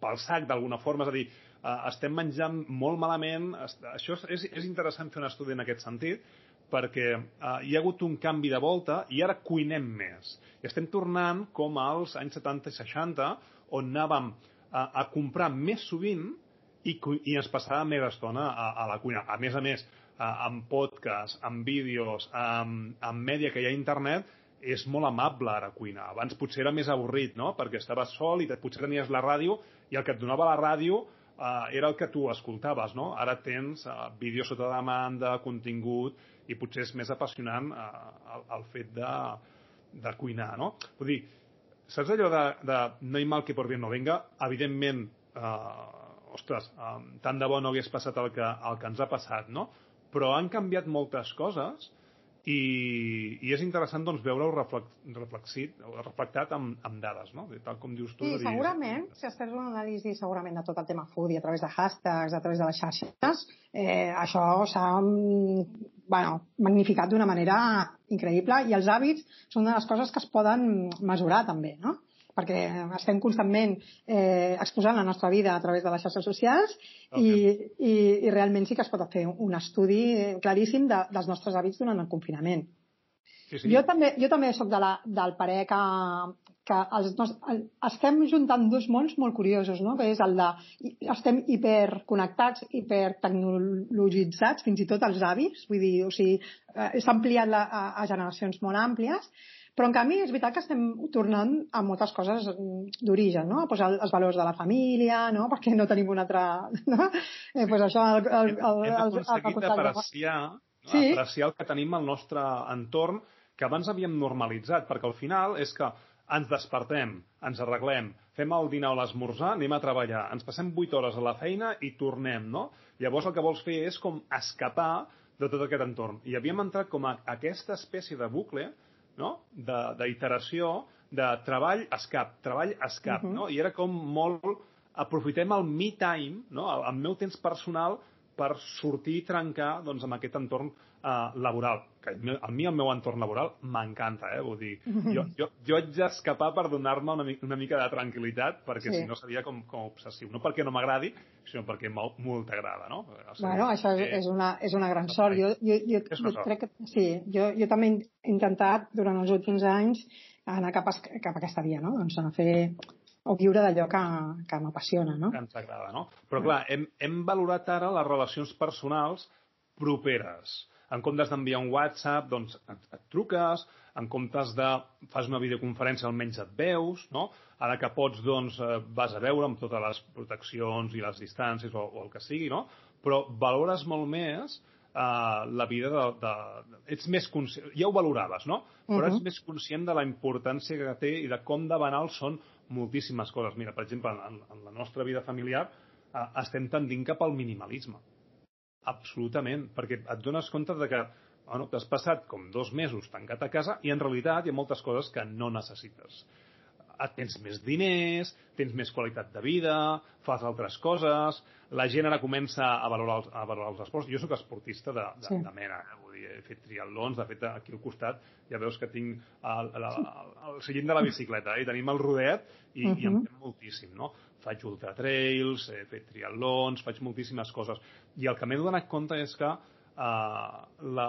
pel sac d'alguna forma, és a dir, uh, estem menjant molt malament, això és, és interessant fer un estudi en aquest sentit, perquè eh, hi ha hagut un canvi de volta i ara cuinem més. I estem tornant com als anys 70 i 60, on anàvem a, a comprar més sovint i, i ens passàvem més estona a, a la cuina. A més a més, a, amb podcast, amb vídeos, amb, amb mèdia que hi ha a internet, és molt amable ara cuinar. Abans potser era més avorrit, no? Perquè estaves sol i potser tenies la ràdio i el que et donava la ràdio eh, era el que tu escoltaves, no? Ara tens eh, vídeos sota demanda, contingut, i potser és més apassionant eh, el, el fet de, de cuinar, no? Vull dir, saps allò de, de no hi mal que por bien no venga? Evidentment, eh, ostres, eh, tant de bo no hagués passat el que, el que ens ha passat, no? Però han canviat moltes coses i, i és interessant doncs, veure-ho reflexit, reflectat amb, amb dades, no? Tal com dius tu. Sí, segurament, si es fes una anàlisi segurament de tot el tema foodie a través de hashtags, a través de les xarxes, eh, això s'ha bueno, magnificat d'una manera increïble i els hàbits són una de les coses que es poden mesurar també, no? Perquè estem constantment eh, exposant la nostra vida a través de les xarxes socials okay. i, i, i realment sí que es pot fer un estudi claríssim de, dels nostres hàbits durant el confinament. Sí, sí. Jo també, jo també sóc de la, del parer que, que els, nos, el, estem juntant dos mons molt curiosos, no? que és el de estem hiperconnectats, hipertecnologitzats, fins i tot els avis, vull dir, o sigui, eh, s'ha ampliat la, a, a generacions molt àmplies, però, en canvi, és veritat que estem tornant a moltes coses d'origen, no? Pues el, els valors de la família, no? Perquè no tenim un altre... No? Eh, pues això... El, el, el, Hem aconseguit apreciar, no? sí. apreciar el que tenim al nostre entorn que abans havíem normalitzat, perquè al final és que ens despertem, ens arreglem, fem el dinar o l'esmorzar, anem a treballar, ens passem 8 hores a la feina i tornem, no? Llavors el que vols fer és com escapar de tot aquest entorn. I havíem entrat com a aquesta espècie de bucle no? d'iteració de, de treball escap, treball escap, uh -huh. no? I era com molt... Aprofitem el me time, no? el, el meu temps personal per sortir i trencar doncs, amb aquest entorn uh, laboral. Que a mi el meu entorn laboral m'encanta, eh? Vull dir, jo, jo, jo haig d'escapar per donar-me una, una mica de tranquil·litat, perquè sí. si no seria com, com obsessiu. No perquè no m'agradi, sinó perquè molt t'agrada, no? O sigui, bueno, això és, és, una, és una gran sort. Jo, jo, jo, jo crec que sí, jo, jo també he intentat durant els últims anys anar cap a, cap a aquesta via, no? Doncs a fer o viure d'allò que, que m'apassiona, no? Que ens agrada, no? Però clar, hem, hem valorat ara les relacions personals properes. En comptes d'enviar un WhatsApp, doncs et, et truques, en comptes de fas una videoconferència almenys et veus, no? Ara que pots, doncs, eh, vas a veure amb totes les proteccions i les distàncies o, o el que sigui, no? Però valores molt més uh, la vida de, de. Ets més conscient... Ja ho valoraves, no? Però uh -huh. ets més conscient de la importància que té i de com de banal són moltíssimes coses. Mira, per exemple, en, en la nostra vida familiar uh, estem tendint cap al minimalisme. Absolutament, perquè et dones compte de que bueno, t'has passat com dos mesos tancat a casa i en realitat hi ha moltes coses que no necessites tens més diners, tens més qualitat de vida, fas altres coses, la gent ara comença a valorar els, a valorar els esports. Jo sóc esportista de, de, sí. de mena, eh? Dir, he fet triatlons, de fet aquí al costat ja veus que tinc el, el, el, el seient de la bicicleta eh? i tenim el rodet i, uh -huh. i em fem moltíssim, no? Faig ultratrails, he fet triatlons, faig moltíssimes coses. I el que m'he donat compte és que uh, la,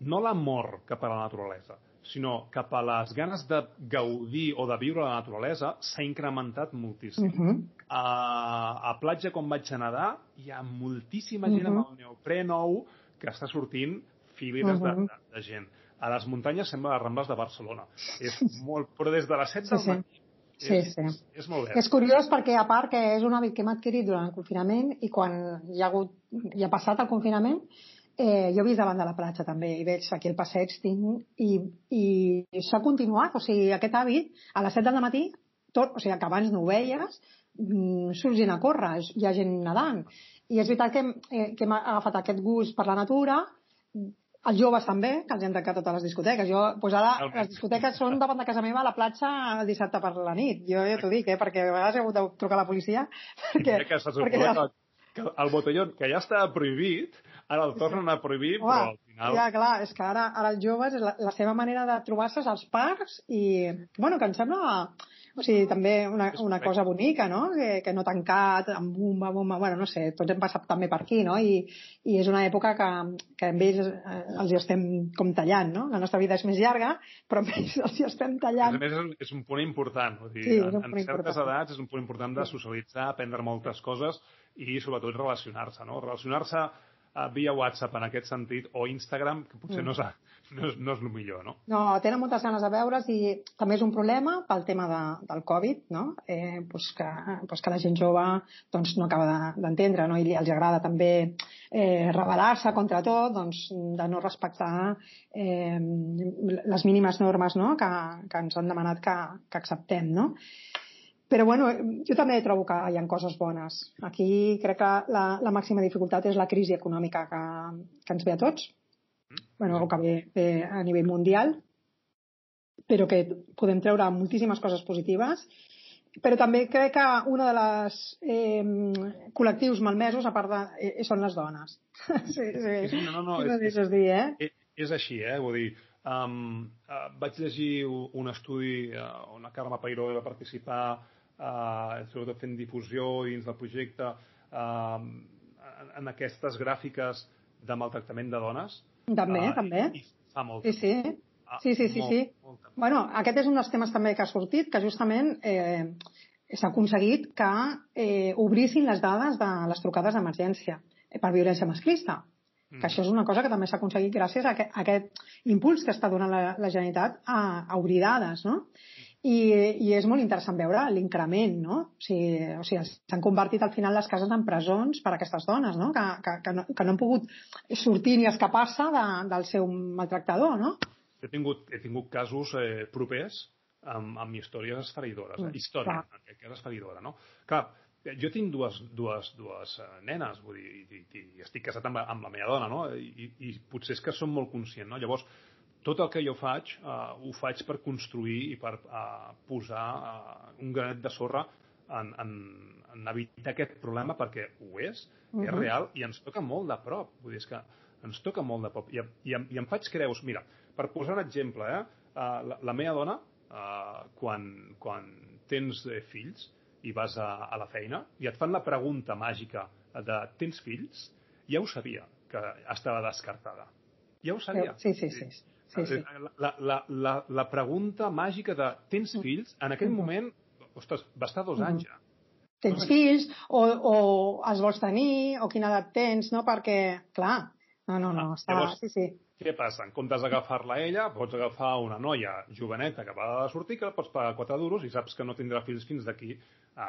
no l'amor cap a la naturalesa, sinó cap a les ganes de gaudir o de viure la naturalesa s'ha incrementat moltíssim. Uh -huh. a, a platja, quan vaig a nedar, hi ha moltíssima gent uh -huh. amb el neoprè nou que està sortint fileres uh -huh. de, de, de gent. A les muntanyes sembla les Rambles de Barcelona. És molt... Però des de les 7 del sí, matí Sí, és, sí. És, és molt bé. És curiós perquè, a part, que és un hàbit que hem adquirit durant el confinament i quan hi ha, hagut, hi ha passat el confinament, Eh, jo he vist davant de la platja també i veig aquí el passeig tinc, i, i s'ha continuat, o sigui, aquest hàbit a les 7 del matí tot, o sigui, que abans no ho veies, mm, surts gent a córrer, hi ha gent nedant. I és veritat que, eh, que hem agafat aquest gust per la natura, els joves també, que els hem tancat totes les discoteques. Jo, doncs ara, les discoteques són davant de casa meva a la platja el dissabte per la nit. Jo ja t'ho dic, eh, perquè a vegades he hagut de trucar a la policia. Perquè, que se perquè ja... que el botellón, que ja estava prohibit, ara el tornen a prohibir, Home, però al final... Ja, clar, és que ara, ara els joves, la, la seva manera de trobar-se als parcs i, bueno, que em sembla o sigui, també una, una cosa bonica, no? Que, que no tancat, amb bomba, bomba... Bueno, no sé, tots hem passat també per aquí, no? I, i és una època que, que amb ells eh, els hi estem com tallant, no? La nostra vida és més llarga, però amb ells els hi estem tallant. A més, és un punt important. Vull dir, sí, en, en certes important. edats és un punt important de socialitzar, aprendre moltes coses i sobretot relacionar-se, no? Relacionar-se via WhatsApp en aquest sentit o Instagram, que potser mm. no, és, no, és, no és el millor, no? No, tenen moltes ganes de veure's i també és un problema pel tema de, del Covid, no? Eh, pues que, pues que la gent jove doncs, no acaba d'entendre, no? I els agrada també eh, rebel·lar-se contra tot, doncs, de no respectar eh, les mínimes normes no? que, que ens han demanat que, que acceptem, no? Però bueno, jo també trobo que hi ha coses bones. Aquí crec que la, la màxima dificultat és la crisi econòmica que, que ens ve a tots, bueno, o que ve, ve a nivell mundial, però que podem treure moltíssimes coses positives però també crec que una de les eh, col·lectius malmesos, a part de... Eh, són les dones. sí, sí. no, no, no, no és, és, dir, eh? és, és així, eh? Vull dir, um, uh, vaig llegir un estudi uh, on la Carme Pairó va participar eh, sobretot fent difusió dins del projecte, eh, en, aquestes gràfiques de maltractament de dones. També, eh, també. I, i fa molt. Sí, sí. Ah, sí, sí, sí, molt, sí. Molt, molt. Bueno, aquest és un dels temes també que ha sortit, que justament eh, s'ha aconseguit que eh, obrissin les dades de les trucades d'emergència per violència masclista. Mm. Que això és una cosa que també s'ha aconseguit gràcies a aquest, a aquest impuls que està donant la, la Generalitat a, a obrir dades, no? I, i és molt interessant veure l'increment, no? O sigui, o sigui s'han convertit al final les cases en presons per a aquestes dones, no? Que, que, que, no, que no han pogut sortir ni escapar-se de, del seu maltractador, no? He tingut, he tingut casos eh, propers amb, amb històries esfereïdores. Mm, Història, clar. en aquest cas esfereïdora, no? Clar, jo tinc dues, dues, dues uh, nenes, vull dir, i, i, i estic casat amb, amb la meva dona, no? I, I potser és que som molt conscient, no? Llavors, tot el que jo faig uh, ho faig per construir i per uh, posar uh, un granet de sorra en, en, en evitar aquest problema perquè ho és, uh -huh. és real i ens toca molt de prop. Vull dir, és que ens toca molt de prop. I, i, i em faig creus, mira, per posar un exemple, eh, uh, la, la meva dona, uh, quan, quan tens eh, fills i vas a, a la feina i et fan la pregunta màgica de tens fills, ja ho sabia que estava descartada. Ja ho sabia. Sí, sí, sí. sí. Sí, sí. La, la, la, la pregunta màgica de tens mm. fills, en aquell mm. moment, ostres, va estar dos mm. anys ja. Tens fills, o, o els vols tenir, o quina edat tens, no? Perquè, clar, no, no, no, ah, està... Llavors, sí, sí. Què passa? En comptes d'agafar-la ella, pots agafar una noia joveneta que va de sortir, que pots pagar 4 duros i saps que no tindrà fills fins d'aquí a,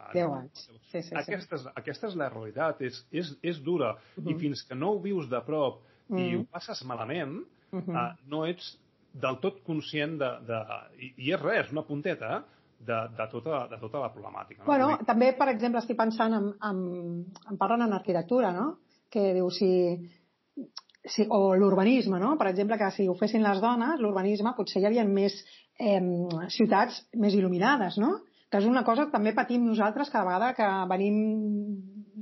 a 10 anys. Sí, sí, aquesta, és, aquesta és la realitat, és, és, és dura. Uh -huh. I mm-hmm. fins que no ho vius de prop uh -huh. i ho passes malament, uh -huh. uh, no ets del tot conscient de... de i, I és res, una punteta, de, de, tota, de tota la problemàtica. No? Bueno, dir... també, per exemple, estic pensant en, en, en parlen en arquitectura, no? Que diu, si, si, o l'urbanisme, no? Per exemple, que si ho fessin les dones, l'urbanisme, potser hi havia més eh, ciutats més il·luminades, no? Que és una cosa que també patim nosaltres cada vegada que venim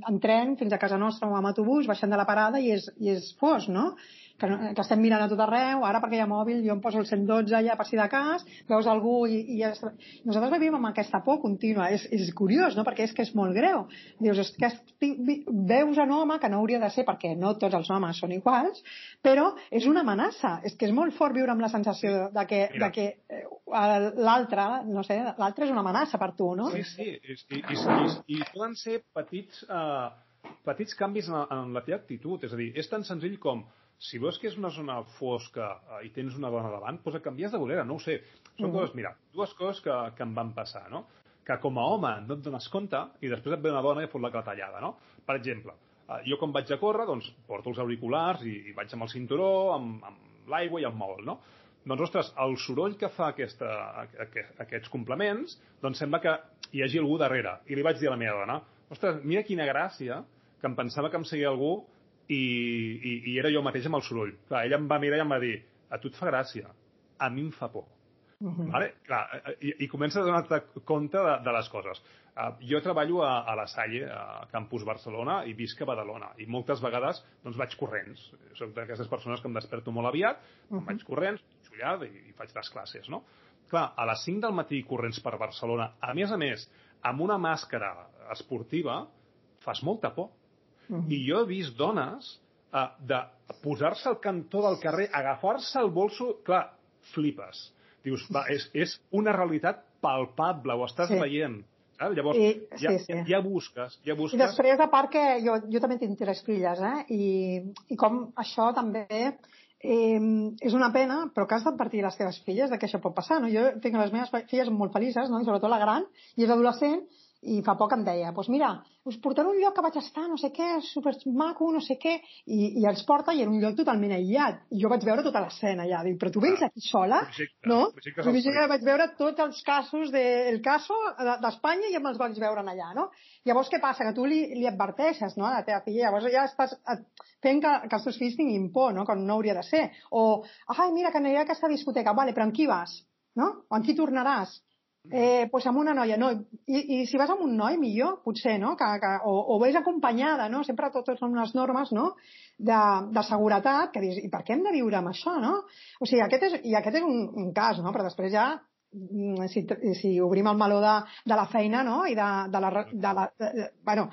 en tren fins a casa nostra o amb autobús, baixant de la parada i és, i és fos, no? Que, que estem mirant a tot arreu, ara perquè hi ha mòbil jo em poso el 112 allà per si de cas, veus algú i, i ja està. Nosaltres vivim amb aquesta por contínua, és, és curiós, no? perquè és que és molt greu. Dius, és que estic, veus un home que no hauria de ser, perquè no tots els homes són iguals, però és una amenaça, és que és molt fort viure amb la sensació de que, de que eh, l'altre, no sé, l'altre és una amenaça per tu, no? Sí, sí, i, i, i, i poden ser petits, uh, petits canvis en, en la teva actitud, és a dir, és tan senzill com si veus que és una zona fosca eh, i tens una dona davant, doncs et canvies de bolera, no ho sé. Són mm. coses, mira, dues coses que, que em van passar, no? Que com a home no et dones compte i després et ve una dona i et fot la clatellada, no? Per exemple, eh, jo quan vaig a córrer, doncs porto els auriculars i, i vaig amb el cinturó, amb, amb l'aigua i amb mòbil, no? doncs, ostres, el soroll que fa aquesta, aquests complements, doncs sembla que hi hagi algú darrere. I li vaig dir a la meva dona, ostres, mira quina gràcia, que em pensava que em seguia algú i, i, i era jo mateix amb el soroll. Clar, ella em va mirar i em va dir, a tu et fa gràcia, a mi em fa por. Uh -huh. vale? Clar, i, i comença a donar-te compte de, de les coses. Uh, jo treballo a, a la Salle, a Campus Barcelona, i visc a Badalona. I moltes vegades doncs, vaig corrents. Soc d'aquestes persones que em desperto molt aviat, uh -huh. vaig corrents, xullat i, i faig les classes, no? Clar, a les 5 del matí corrents per Barcelona, a més a més, amb una màscara esportiva, fas molta por. -huh. I jo he vist dones uh, de posar-se al cantó del carrer, agafar-se el bolso, clar, flipes dius, va, és, és una realitat palpable, ho estàs sí. veient. Eh? Llavors, I, ja, sí, sí. ja busques, ja busques... I després, a part que jo, jo també tinc tres filles, eh? I, i com això també eh, és una pena, però que has d'advertir les teves filles de que això pot passar. No? Jo tinc les meves filles molt felices, no? i sobretot la gran, i és adolescent, i fa poc em deia, doncs mira, us portaré un lloc que vaig estar, no sé què, super maco, no sé què, i, i els porta i era un lloc totalment aïllat. I jo vaig veure tota l'escena allà. Dic, però tu vens aquí sola? Projecte, no? Projecte Vull vaig veure tots els casos del de, caso d'Espanya i em els vaig veure allà, no? Llavors, què passa? Que tu li, li adverteixes, no?, a la teva filla. Llavors ja estàs fent que, que els teus fills tinguin por, no?, com no hauria de ser. O, ai, mira, que aniré a aquesta discoteca. Vale, però amb qui vas? No? O amb qui tornaràs? Eh, pues amb una noia, no. I, I si vas amb un noi, millor, potser, no? Que, que, o, o vés acompanyada, no? Sempre totes són unes normes, no? De, de seguretat, que dius, i per què hem de viure amb això, no? O sigui, aquest és, i aquest és un, un cas, no? Però després ja mm, si, si obrim el meló de, de la feina, no? I de, de la... De la de, de, bueno,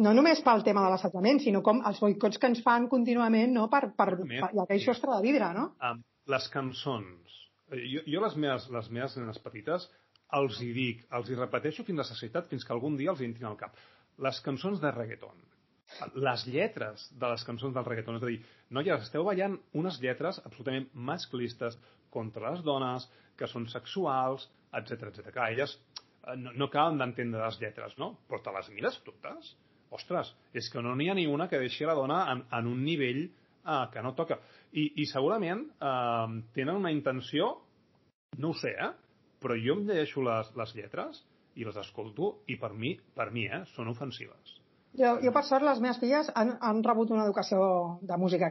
no només pel tema de l'assetjament, sinó com els boicots que ens fan contínuament no? per, per, per, que això és de vidre, no? Um, les cançons. Eh, jo, jo les meves, les meves nenes petites els hi dic, els hi repeteixo fins a la sacietat, fins que algun dia els entrin al cap. Les cançons de reggaeton, les lletres de les cançons del reggaeton, és a dir, noies, esteu ballant unes lletres absolutament masclistes contra les dones, que són sexuals, etc etc. Clar, elles eh, no, no acaben d'entendre les lletres, no? Però te les mires totes? Ostres, és que no n'hi ha ni una que deixi la dona en, en un nivell eh, que no toca. I, i segurament eh, tenen una intenció, no ho sé, eh? Però jo em llegeixo les, les lletres i les escolto i per mi, per mi eh, són ofensives. Jo, jo per sort, les meves filles han, han rebut una educació de música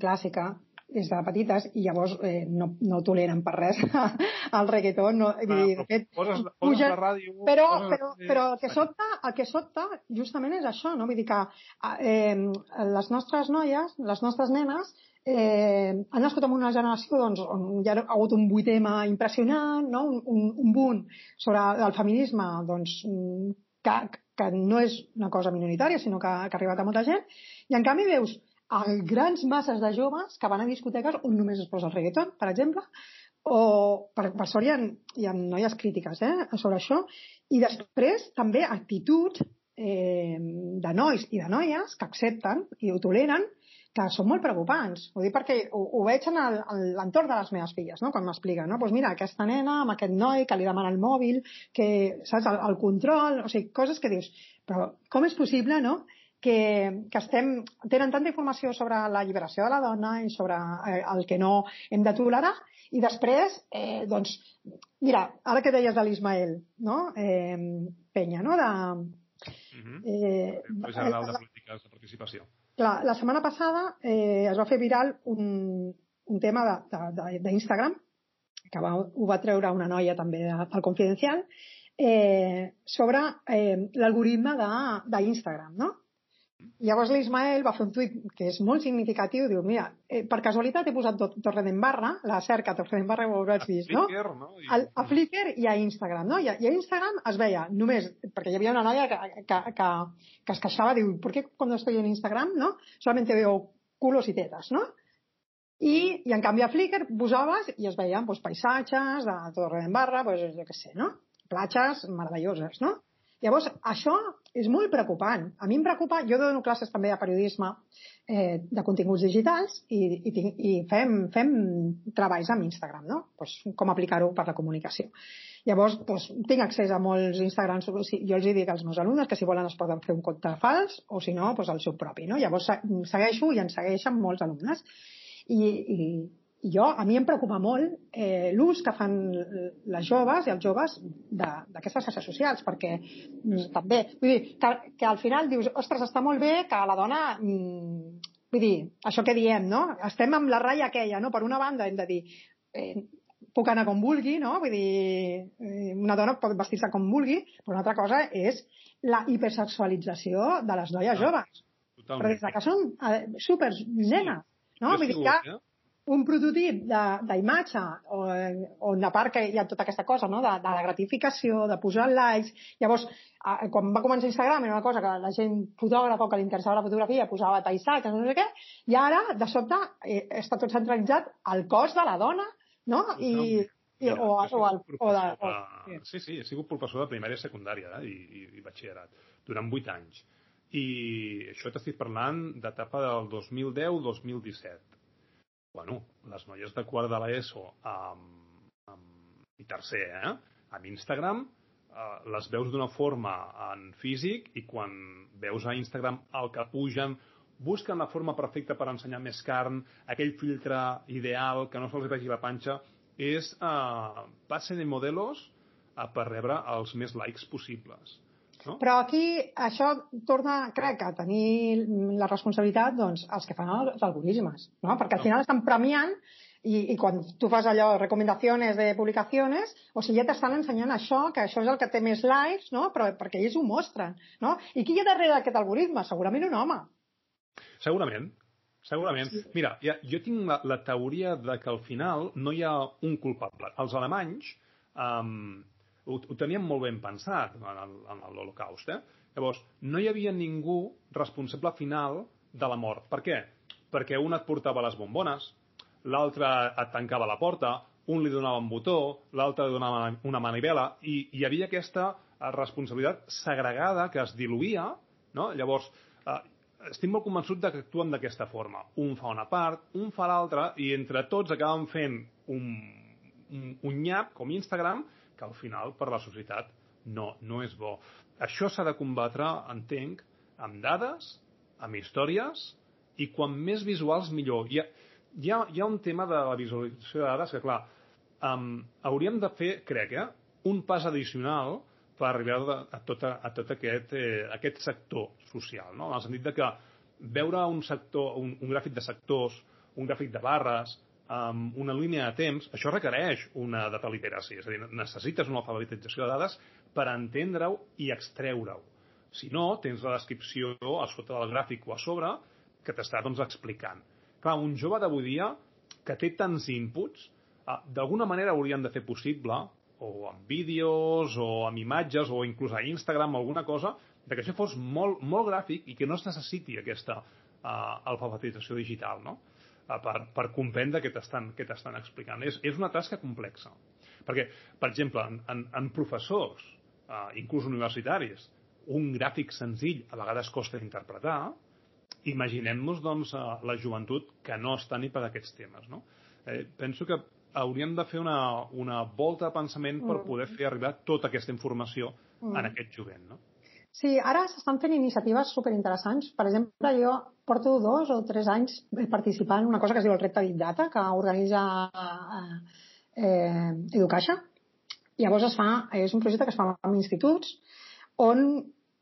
clàssica des de petites i llavors eh, no, no toleren per res el reggaeton. No, ah, dir, de fet, poses, poses puja, la ràdio... Però, però, però el, que sobta, el que sobta justament és això, no? Vull dir que eh, les nostres noies, les nostres nenes, eh, han nascut en una generació doncs, on hi ha hagut un vuitema impressionant, no? un, un, un boom sobre el feminisme doncs, que, que no és una cosa minoritària, sinó que, que ha arribat a molta gent, i en canvi veus a grans masses de joves que van a discoteques on només es posa el reggaeton, per exemple, o per, per sort hi ha, hi ha noies crítiques eh, sobre això, i després també actituds eh, de nois i de noies que accepten i ho toleren que són molt preocupants. Ho dic perquè ho, ho veig en l'entorn de les meves filles, no? quan m'expliquen, no? Pues mira, aquesta nena amb aquest noi que li demana el mòbil, que, saps, el, el control, o sigui, coses que dius, però com és possible, no?, que, que estem, tenen tanta informació sobre la lliberació de la dona i sobre eh, el que no hem de tolerar, i després, eh, doncs, mira, ara que deies de l'Ismael, no? Eh, Penya, no? De, Uh -huh. eh, General de Polítiques de Participació. Clar, la setmana passada eh, es va fer viral un, un tema d'Instagram, que va, ho va treure una noia també del Confidencial, eh, sobre eh, l'algoritme d'Instagram, no? Llavors l'Ismael va fer un tuit que és molt significatiu, diu, mira, eh, per casualitat he posat Torredembarra, la cerca Torredembarra ho hauràs vist, no? Flickr, no? I... A, a Flickr i a Instagram, no? I a, I a Instagram es veia només, perquè hi havia una noia que, que, que, que es queixava, diu, ¿por qué cuando estoy en Instagram, no? Solamente veo culos y tetas, no? I, i en canvi a Flickr posaves i es veien pues, paisatges de Torredembarra, pues, jo què sé, no? Platges meravelloses, no? Llavors, això és molt preocupant. A mi em preocupa, jo dono classes també de periodisme eh, de continguts digitals i, i, i fem, fem treballs amb Instagram, no? Pues, com aplicar-ho per la comunicació. Llavors, pues, tinc accés a molts Instagrams, jo els dic als meus alumnes que si volen es poden fer un compte fals o si no, pues, el seu propi. No? Llavors segueixo i en segueixen molts alumnes. I, i, jo, a mi em preocupa molt eh, l'ús que fan les joves i els joves d'aquestes xarxes socials, perquè mm, també, vull dir, que, que al final dius, ostres, està molt bé que la dona mm, vull dir, això que diem, no? Estem amb la ratlla aquella, no? Per una banda hem de dir eh, puc anar com vulgui, no? Vull dir, eh, una dona pot vestir-se com vulgui, però una altra cosa és la hipersexualització de les noies ah, joves. Totalment. Però des que són eh, super nenes, no? Vull dir que eh? Un prototip d'imatge on a part que hi ha tota aquesta cosa no? de, de la gratificació, de posar likes llavors quan va començar Instagram era una cosa que la gent fotògrafa o que li interessava la fotografia posava paisatges, no sé què i ara de sobte eh, està tot centralitzat al cos de la dona no? I, i, o, o, el, o de, o, sí. sí, he sigut professor de primària i secundària eh? I, i, i batxillerat durant 8 anys i això t'estic parlant d'etapa del 2010-2017 bueno, les noies de quart de l'ESO amb, amb, i tercer, eh? amb Instagram, eh, les veus d'una forma en físic i quan veus a Instagram el que pugen, busquen la forma perfecta per ensenyar més carn, aquell filtre ideal que no se'ls vegi la panxa, és eh, passen de modelos eh, per rebre els més likes possibles. No? Però aquí això torna, crec, a tenir la responsabilitat doncs, els que fan els algoritmes, no? perquè al final estan premiant i, i quan tu fas allò, recomanacions de publicacions, o sigui, ja t'estan ensenyant això, que això és el que té més likes, no? però perquè ells ho mostren. No? I qui hi ha darrere d'aquest algoritme? Segurament un home. Segurament, segurament. Sí. Mira, ja, jo tinc la, la teoria de que al final no hi ha un culpable. Els alemanys, um, ho, ho teníem molt ben pensat en l'Holocaust. Eh? Llavors, no hi havia ningú responsable final de la mort. Per què? Perquè un et portava les bombones, l'altre et tancava la porta, un li donava un botó, l'altre li donava una manivela, i hi havia aquesta eh, responsabilitat segregada que es diluïa, no? Llavors, eh, estic molt convençut de que actuen d'aquesta forma. Un fa una part, un fa l'altra, i entre tots acaben fent un, un, un nyap, com Instagram, que al final per la societat no, no és bo. Això s'ha de combatre, entenc, amb dades, amb històries, i quan més visuals millor. Hi ha, hi ha, hi ha un tema de la visualització de dades que, clar, um, hauríem de fer, crec, eh, un pas addicional per arribar a, tot, a, a tot aquest, eh, aquest sector social, no? en el sentit de que veure un sector, un, un gràfic de sectors, un gràfic de barres, amb una línia de temps, això requereix una data literacy, és a dir, necessites una alfabetització de dades per entendre-ho i extreure-ho. Si no, tens la descripció a sota del gràfic o a sobre que t'està doncs, explicant. Clar, un jove d'avui dia que té tants inputs, eh, d'alguna manera haurien de fer possible, o amb vídeos, o amb imatges, o inclús a Instagram, alguna cosa, de que això fos molt, molt gràfic i que no es necessiti aquesta uh, alfabetització digital, no? Per, per comprendre què t'estan explicant. És, és una tasca complexa. Perquè, per exemple, en, en, en professors, eh, inclús universitaris, un gràfic senzill a vegades costa d'interpretar, imaginem-nos doncs, la joventut que no està ni per aquests temes. No? Eh, penso que hauríem de fer una, una volta de pensament per mm. poder fer arribar tota aquesta informació mm. en aquest jovent. No? Sí, ara s'estan fent iniciatives superinteressants. Per exemple, jo porto dos o tres anys participant en una cosa que es diu el Repte Big Data, que organitza eh, Educaixa. Llavors es fa, és un projecte que es fa amb instituts on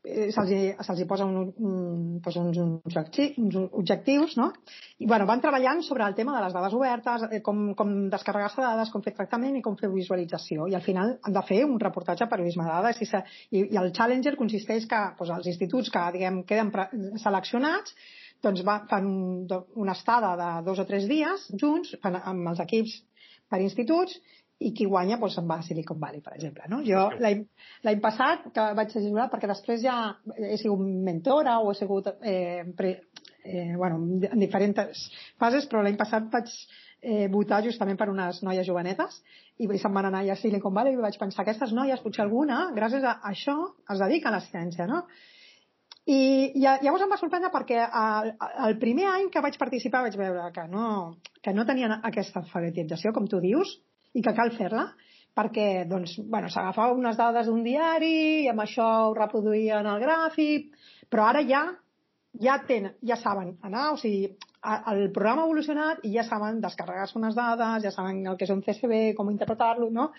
se'ls se posa un, un, uns, uns, objectius, no? I bueno, van treballant sobre el tema de les dades obertes, eh, com, com descarregar-se dades, com fer tractament i com fer visualització. I al final han de fer un reportatge a periodisme de dades i, se, i, i el Challenger consisteix que pues, els instituts que diguem, queden seleccionats doncs va, fan una estada de dos o tres dies junts fan, amb els equips per instituts i qui guanya doncs, se'n va a Silicon Valley, per exemple. No? Jo l'any passat, que vaig jurat, perquè després ja he sigut mentora o he sigut eh, pre, eh, bueno, en diferents fases, però l'any passat vaig eh, votar justament per unes noies jovenetes i se'n van anar a Silicon Valley i vaig pensar aquestes noies, potser alguna, gràcies a això, es dedica a la ciència, no? I, i llavors em va sorprendre perquè el, el primer any que vaig participar vaig veure que no, que no tenien aquesta alfabetització, com tu dius, i que cal fer-la perquè doncs, bueno, unes dades d'un diari i amb això ho reproduïen el gràfic, però ara ja ja, tenen, ja saben anar, o sigui, el programa ha evolucionat i ja saben descarregar-se unes dades, ja saben el que és un CSV, com interpretar-lo, no?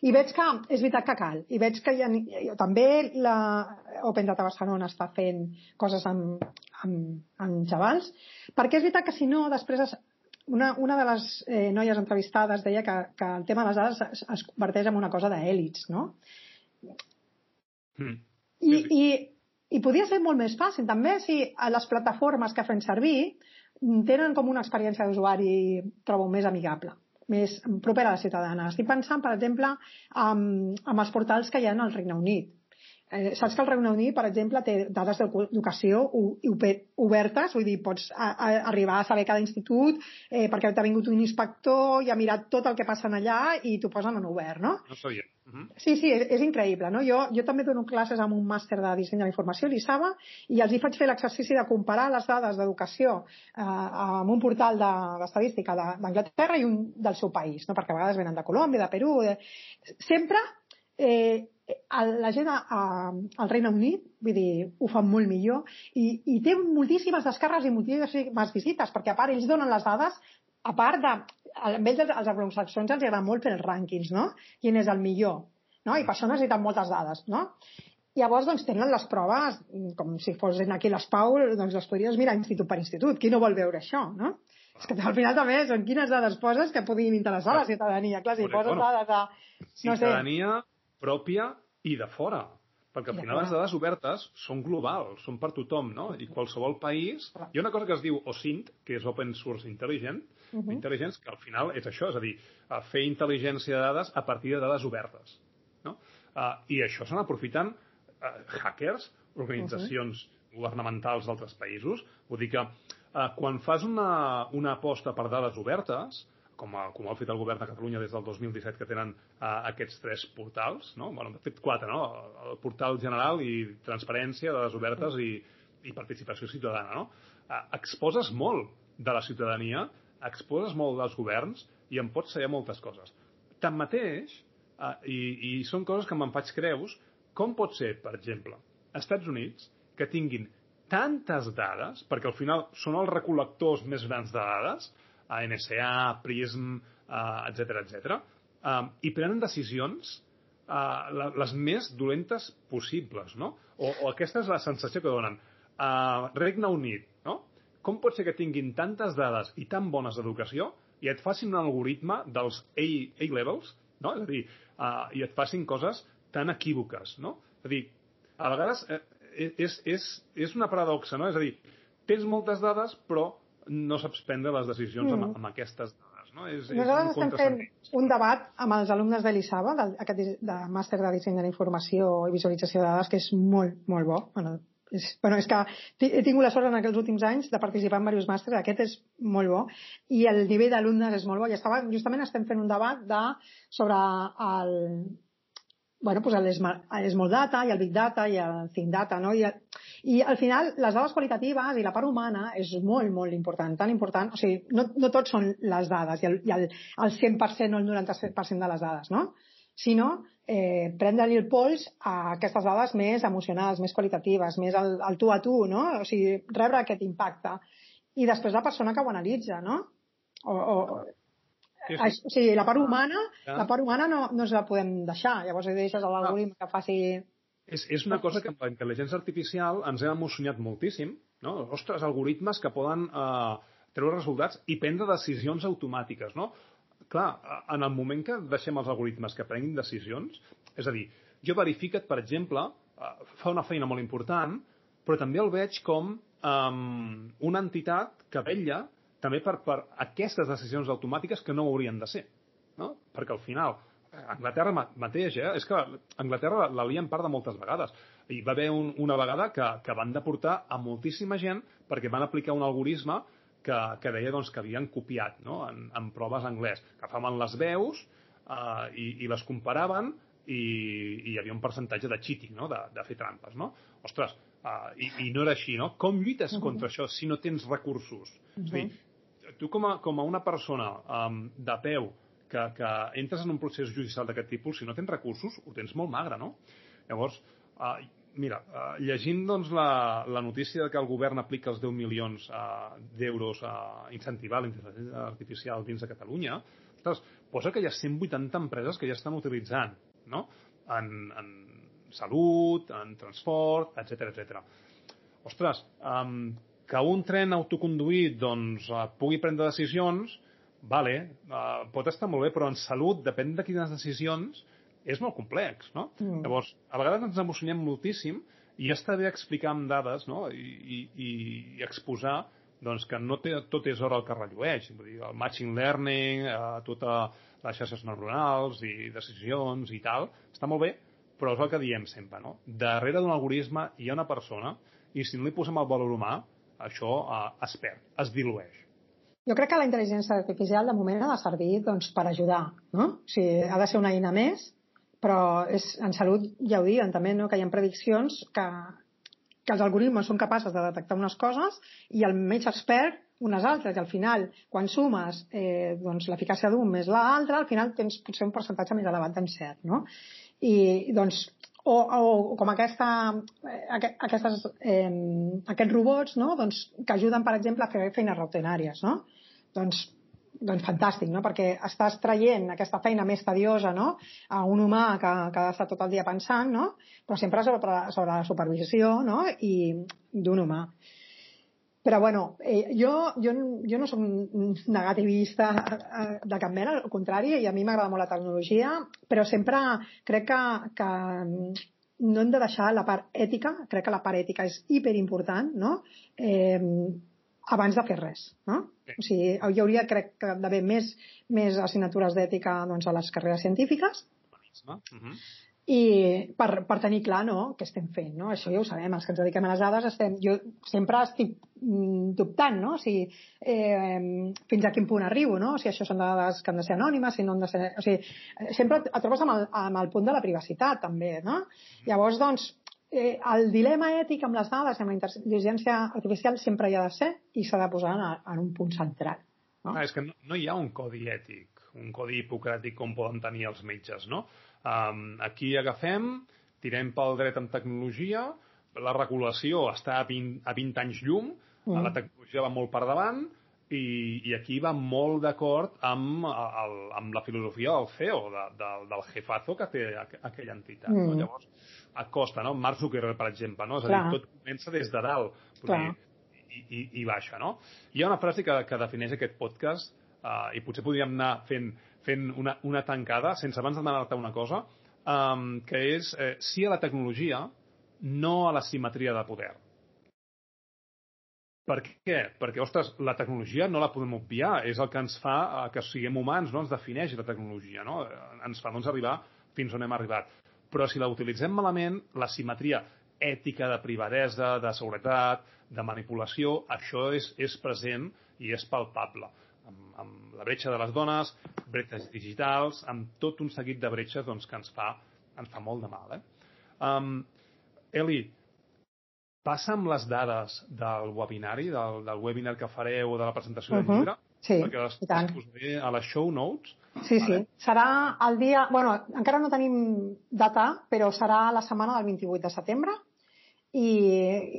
I veig que és veritat que cal. I veig que ha, també la Open Data Barcelona està fent coses amb, amb, amb xavals, perquè és veritat que si no, després es, una, una de les eh, noies entrevistades deia que, que el tema de les dades es, es converteix en una cosa d'èlits, no? Mm. I, i, I podria ser molt més fàcil també si les plataformes que fem servir tenen com una experiència d'usuari, trobo, més amigable més propera a la ciutadana. Estic pensant, per exemple, amb, amb els portals que hi ha al Regne Unit. Eh, saps que el Regne Unit, per exemple, té dades d'educació obertes, vull dir, pots a, a, arribar a saber cada institut eh, perquè t'ha vingut un inspector i ha mirat tot el que passa allà i t'ho posen en obert, no? No sabia. Uh -huh. Sí, sí, és, és increïble, no? Jo, jo també dono classes amb un màster de disseny de la informació, l'ISABA, i els hi faig fer l'exercici de comparar les dades d'educació eh, amb un portal d'estadística de, d'Anglaterra i un del seu país, no? perquè a vegades venen de Colòmbia, de Perú... De... Sempre eh, la gent a, a, al Regne Unit, vull dir, ho fan molt millor i, i té moltíssimes descarres i moltíssimes visites, perquè a part ells donen les dades, a part de... A ells, els, els anglosaxons els agrada molt fer els rànquings, no? Quin és el millor, no? I per això necessiten moltes dades, no? Llavors, doncs, tenen les proves, com si fossin aquí les Pau, doncs les podries mirar institut per institut. Qui no vol veure això, no? És que al final també són quines dades poses que puguin interessar a la ciutadania. Clar, si poses dades de... No ciutadania sé, pròpia i de fora. Perquè al final les dades obertes són globals, són per tothom, no? I qualsevol país... Hi ha una cosa que es diu OSINT, que és Open Source Intelligent, uh -huh. Intelligence, que al final és això, és a dir, fer intel·ligència de dades a partir de dades obertes. No? Uh, I això se n'aprofiten uh, hackers, organitzacions uh -huh. governamentals d'altres països. Vull dir que uh, quan fas una, una aposta per dades obertes, com, a, com ha fet el govern de Catalunya des del 2017 que tenen uh, aquests tres portals, no? bueno, de fet quatre, no? el portal general i transparència, dades obertes i, i participació ciutadana. No? Uh, exposes molt de la ciutadania, exposes molt dels governs i en pots saber moltes coses. Tanmateix, uh, i, i són coses que me'n faig creus, com pot ser, per exemple, Estats Units, que tinguin tantes dades, perquè al final són els recol·lectors més grans de dades, a NSA, PRISM, etc uh, etc. Uh, i prenen decisions uh, les més dolentes possibles, no? O, o aquesta és la sensació que donen. Uh, Regne Unit, no? Com pot ser que tinguin tantes dades i tan bones d'educació i et facin un algoritme dels A-levels, no? És a dir, uh, i et facin coses tan equívoques, no? És a dir, a vegades eh, és, és, és una paradoxa, no? És a dir, tens moltes dades, però no saps prendre les decisions mm. amb, amb aquestes dades. No? És, Nosaltres és estem fent un debat amb els alumnes de l'ISABA, de, aquest de màster de disseny de la informació i visualització de dades, que és molt, molt bo. Bueno, és, bueno, és que he tingut la sort en aquests últims anys de participar en diversos màsters, aquest és molt bo, i el nivell d'alumnes és molt bo. I estava, justament estem fent un debat de, sobre el, bueno, pues el Small Data i el Big Data i el Think Data, no? I, I al final les dades qualitatives i la part humana és molt, molt important, tan important, o sigui, no, no tots són les dades i el, i el, el 100% o el 97% de les dades, no? Sinó eh, prendre-li el pols a aquestes dades més emocionals, més qualitatives, més al, al tu a tu, no? O sigui, rebre aquest impacte. I després la persona que ho analitza, no? O, o, Sí, sí. O sigui, la part humana, ja. la part humana no, no ens la podem deixar. Llavors deixes a l'algoritme que faci... És, és una cosa que amb la intel·ligència artificial ens hem emocionat moltíssim, no? Ostres, algoritmes que poden eh, treure resultats i prendre decisions automàtiques, no? Clar, en el moment que deixem els algoritmes que prenguin decisions, és a dir, jo verifica't, per exemple, eh, fa una feina molt important, però també el veig com um, una entitat que vetlla també per, per aquestes decisions automàtiques que no haurien de ser. No? Perquè al final, Anglaterra mateix, eh? és que Anglaterra la lien part de moltes vegades. Hi va haver un, una vegada que, que van deportar a moltíssima gent perquè van aplicar un algoritme que, que deia doncs, que havien copiat no? en, en proves anglès. Agafaven les veus eh, i, i les comparaven i, i hi havia un percentatge de cheating, no? de, de fer trampes. No? Ostres, uh, i, i no era així, no? Com lluites contra això si no tens recursos? Uh -huh. És a dir, tu com a, com a una persona um, de peu que, que entres en un procés judicial d'aquest tipus, si no tens recursos, ho tens molt magre, no? Llavors, uh, mira, uh, llegint doncs, la, la notícia que el govern aplica els 10 milions uh, d'euros a incentivar l'intel·ligència artificial dins de Catalunya, ostres, posa que hi ha 180 empreses que ja estan utilitzant, no? En, en salut, en transport, etc etc. Ostres, um, que un tren autoconduït doncs, uh, pugui prendre decisions, vale, uh, pot estar molt bé, però en salut, depèn de quines decisions, és molt complex, no? Mm. Llavors, a vegades ens emocionem moltíssim i està bé explicar amb dades no? I, i, i exposar doncs, que no té, tot és hora el que rellueix. Vull dir, el matching learning, eh, totes les xarxes neuronals i decisions i tal, està molt bé, però és el que diem sempre, no? Darrere d'un algoritme hi ha una persona i si no li posem el valor humà, això eh, es perd, es dilueix. Jo crec que la intel·ligència artificial de moment ha de servir doncs, per ajudar, no? O sigui, ha de ser una eina més però és, en salut ja ho diuen també, no? que hi ha prediccions que, que els algoritmes són capaços de detectar unes coses i el metge expert unes altres, i al final, quan sumes eh, doncs, l'eficàcia d'un més l'altre, al final tens potser un percentatge més elevat d'encert, no? I, doncs, o, o com aquesta, eh, aquestes, eh, aquests robots no? doncs, que ajuden, per exemple, a fer feines rutinàries. No? Doncs doncs fantàstic, no? perquè estàs traient aquesta feina més tediosa no? a un humà que, que ha tot el dia pensant, no? però sempre sobre, sobre la supervisió no? i d'un humà. Però bueno, eh, jo, jo, jo no soc negativista eh, de cap mena, al contrari, i a mi m'agrada molt la tecnologia, però sempre crec que, que no hem de deixar la part ètica, crec que la part ètica és hiperimportant, no? Eh, abans de fer res. No? Sí. O sigui, hi hauria, crec, d'haver més, més assignatures d'ètica doncs, a les carreres científiques uh -huh. I per, per tenir clar no, què estem fent. No? Això ja ho sabem, els que ens dediquem a les dades estem... Jo sempre estic mm, dubtant no? si, eh, fins a quin punt arribo, no? si això són dades que han de ser anònimes, si no han de ser... O sigui, sempre et trobes amb el, amb el punt de la privacitat, també. No? Llavors, doncs, eh, el dilema ètic amb les dades i amb la intel·ligència artificial sempre hi ha de ser i s'ha de posar en, en un punt central. No? Ah, és que no, no hi ha un codi ètic, un codi hipocràtic com poden tenir els metges, no? Um, aquí agafem, tirem pel dret en tecnologia, la regulació està a 20, a 20 anys llum, mm. la tecnologia va molt per davant, i, i aquí va molt d'acord amb, el, amb la filosofia del CEO, de, de, del jefazo que té aquella entitat. Mm. No? Llavors, acosta, no? Mark Zuckerberg, per exemple, no? És Clar. a dir, tot comença des de dalt dir, i, i, i baixa, no? Hi ha una frase que, que defineix aquest podcast uh, i potser podríem anar fent, fent una, una tancada sense abans demanar-te una cosa, um, que és eh, sí a la tecnologia, no a la simetria de poder. Per què? Perquè, ostres, la tecnologia no la podem obviar, és el que ens fa eh, que siguem humans, no? ens defineix la tecnologia, no? ens fa doncs, arribar fins on hem arribat però si la utilitzem malament, la simetria ètica de privadesa, de seguretat, de manipulació, això és, és present i és palpable. Amb, amb la bretxa de les dones, bretxes digitals, amb tot un seguit de bretxes doncs, que ens fa, ens fa molt de mal. Eh? Um, Eli, passa amb les dades del webinari, del, del webinar que fareu o de la presentació uh -huh. del llibre, sí, perquè les, les posaré a les show notes, Sí, vale. sí. Serà el dia... bueno, encara no tenim data, però serà la setmana del 28 de setembre i,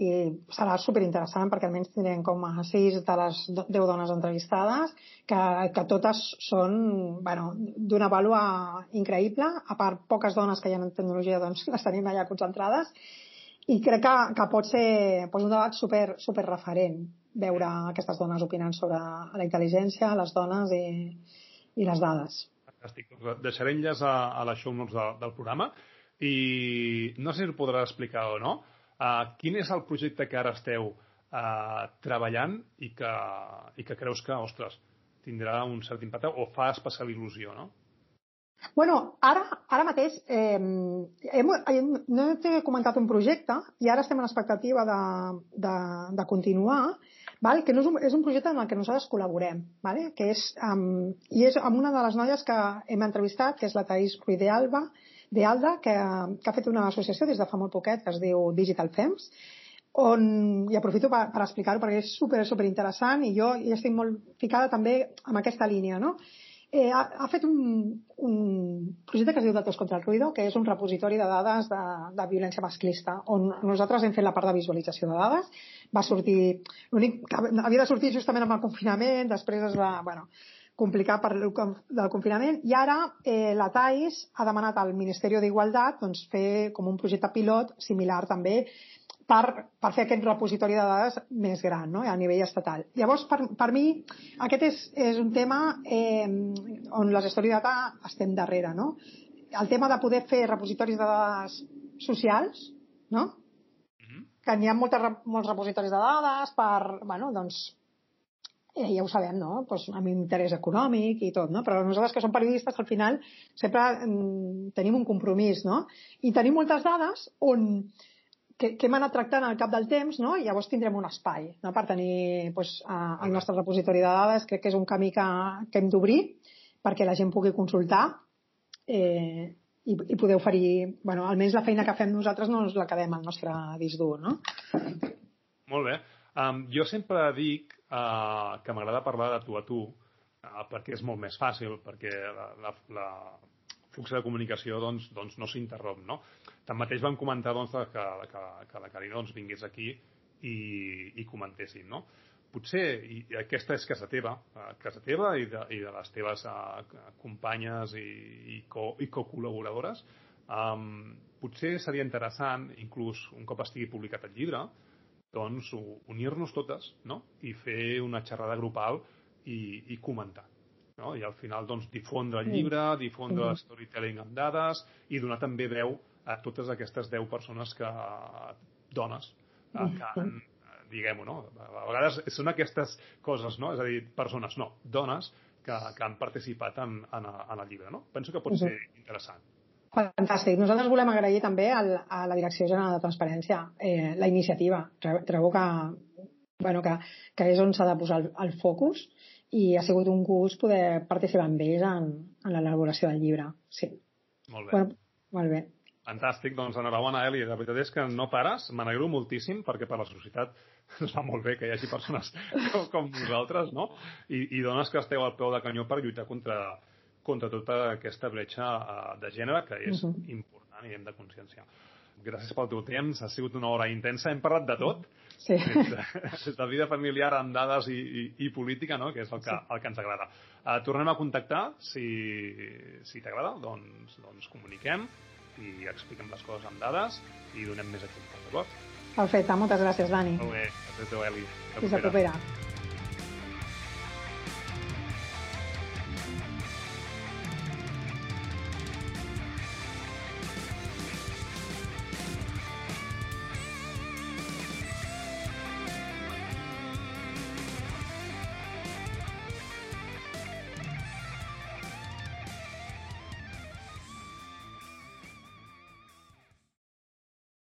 i serà superinteressant perquè almenys tindrem com a 6 de les 10 dones entrevistades que, que totes són bueno, d'una vàlua increïble, a part poques dones que hi ha en tecnologia doncs les tenim allà concentrades i crec que, que pot ser pues, un debat super, super referent veure aquestes dones opinant sobre la intel·ligència, les dones i, i les dades. Fantàstic. Doncs deixaré enllaç a, a les show notes de, del programa i no sé si ho podràs explicar o no. Uh, quin és el projecte que ara esteu uh, treballant i que, i que creus que, ostres, tindrà un cert impacte o fa especial il·lusió, no? Bueno, ara, ara mateix eh, hem, hem, no t'he comentat un projecte i ara estem en l'expectativa de, de, de continuar val? que no és, un, és un projecte en el que nosaltres col·laborem, vale? que és, um, i és amb una de les noies que hem entrevistat, que és la Thais Ruiz de Alba, de Alda, que, que ha fet una associació des de fa molt poquet, que es diu Digital Fems, on, i aprofito per, per explicar-ho perquè és super, super interessant i jo hi estic molt ficada també amb aquesta línia, no? eh, ha, ha fet un, un projecte que es diu Datos contra el Ruido, que és un repositori de dades de, de violència masclista, on nosaltres hem fet la part de visualització de dades. Va sortir, l'únic que havia de sortir justament amb el confinament, després es va, bueno, complicar per del confinament i ara eh, la TAIS ha demanat al Ministeri d'Igualtat doncs, fer com un projecte pilot similar també per, per fer aquest repositori de dades més gran no? a nivell estatal. Llavors, per, per mi, aquest és, és un tema eh, on les Story Data estem darrere. No? El tema de poder fer repositoris de dades socials, no? Mm-hmm. que n'hi ha moltes, molts repositoris de dades per, bueno, doncs, eh, ja ho sabem, no? Pues, amb interès econòmic i tot, no? Però nosaltres que som periodistes, al final, sempre mm, tenim un compromís, no? I tenim moltes dades on que, que hem anat tractant al cap del temps, no? i llavors tindrem un espai no? per tenir pues, a, el nostre repositori de dades. Crec que és un camí que, que hem d'obrir perquè la gent pugui consultar eh, i, i poder oferir, bueno, almenys la feina que fem nosaltres no ens la quedem al nostre disc dur, no? Molt bé. Um, jo sempre dic uh, que m'agrada parlar de tu a tu, uh, perquè és molt més fàcil, perquè la, la, la flux de comunicació doncs, doncs no s'interromp, no? Tanmateix vam comentar doncs, que, que, que la Carina doncs, vingués aquí i, i comentessin, no? Potser, i aquesta és casa teva, eh, casa teva i de, i de les teves uh, companyes i, i, co, i co-col·laboradores, um, potser seria interessant, inclús un cop estigui publicat el llibre, doncs unir-nos totes no? i fer una xerrada grupal i, i comentar. No? I al final doncs, difondre el llibre, difondre mm. storytelling amb dades i donar també veu a totes aquestes 10 persones que, dones, eh, que han, diguem-ho, no? A vegades són aquestes coses, no? És a dir, persones, no, dones que, que han participat en, en, en el llibre, no? Penso que pot ser interessant. Fantàstic. Nosaltres volem agrair també al, a la Direcció General de Transparència eh, la iniciativa. Trobo que, bueno, que, que és on s'ha de posar el, el focus i ha sigut un gust poder participar amb ells en, en l'elaboració del llibre. Sí. Molt bé. Bueno, molt bé. Fantàstic, doncs enhorabona, Eli. La veritat és que no pares, m'alegro moltíssim perquè per la societat ens va molt bé que hi hagi persones com, com vosaltres, no? I, I dones que esteu al peu de canyó per lluitar contra, contra tota aquesta bretxa uh, de gènere que és uh -huh. important i hem de conscienciar. Gràcies pel teu temps, ha sigut una hora intensa, hem parlat de tot, sí. des, de, des de vida familiar amb dades i, i, i política, no? que és el que, sí. el que ens agrada. Uh, tornem a contactar, si, si t'agrada, doncs, doncs comuniquem i expliquem les coses amb dades i donem més exemples, d'acord? Perfecte, moltes gràcies, Dani. Molt bé, gràcies a tu, Eli. Fins la propera.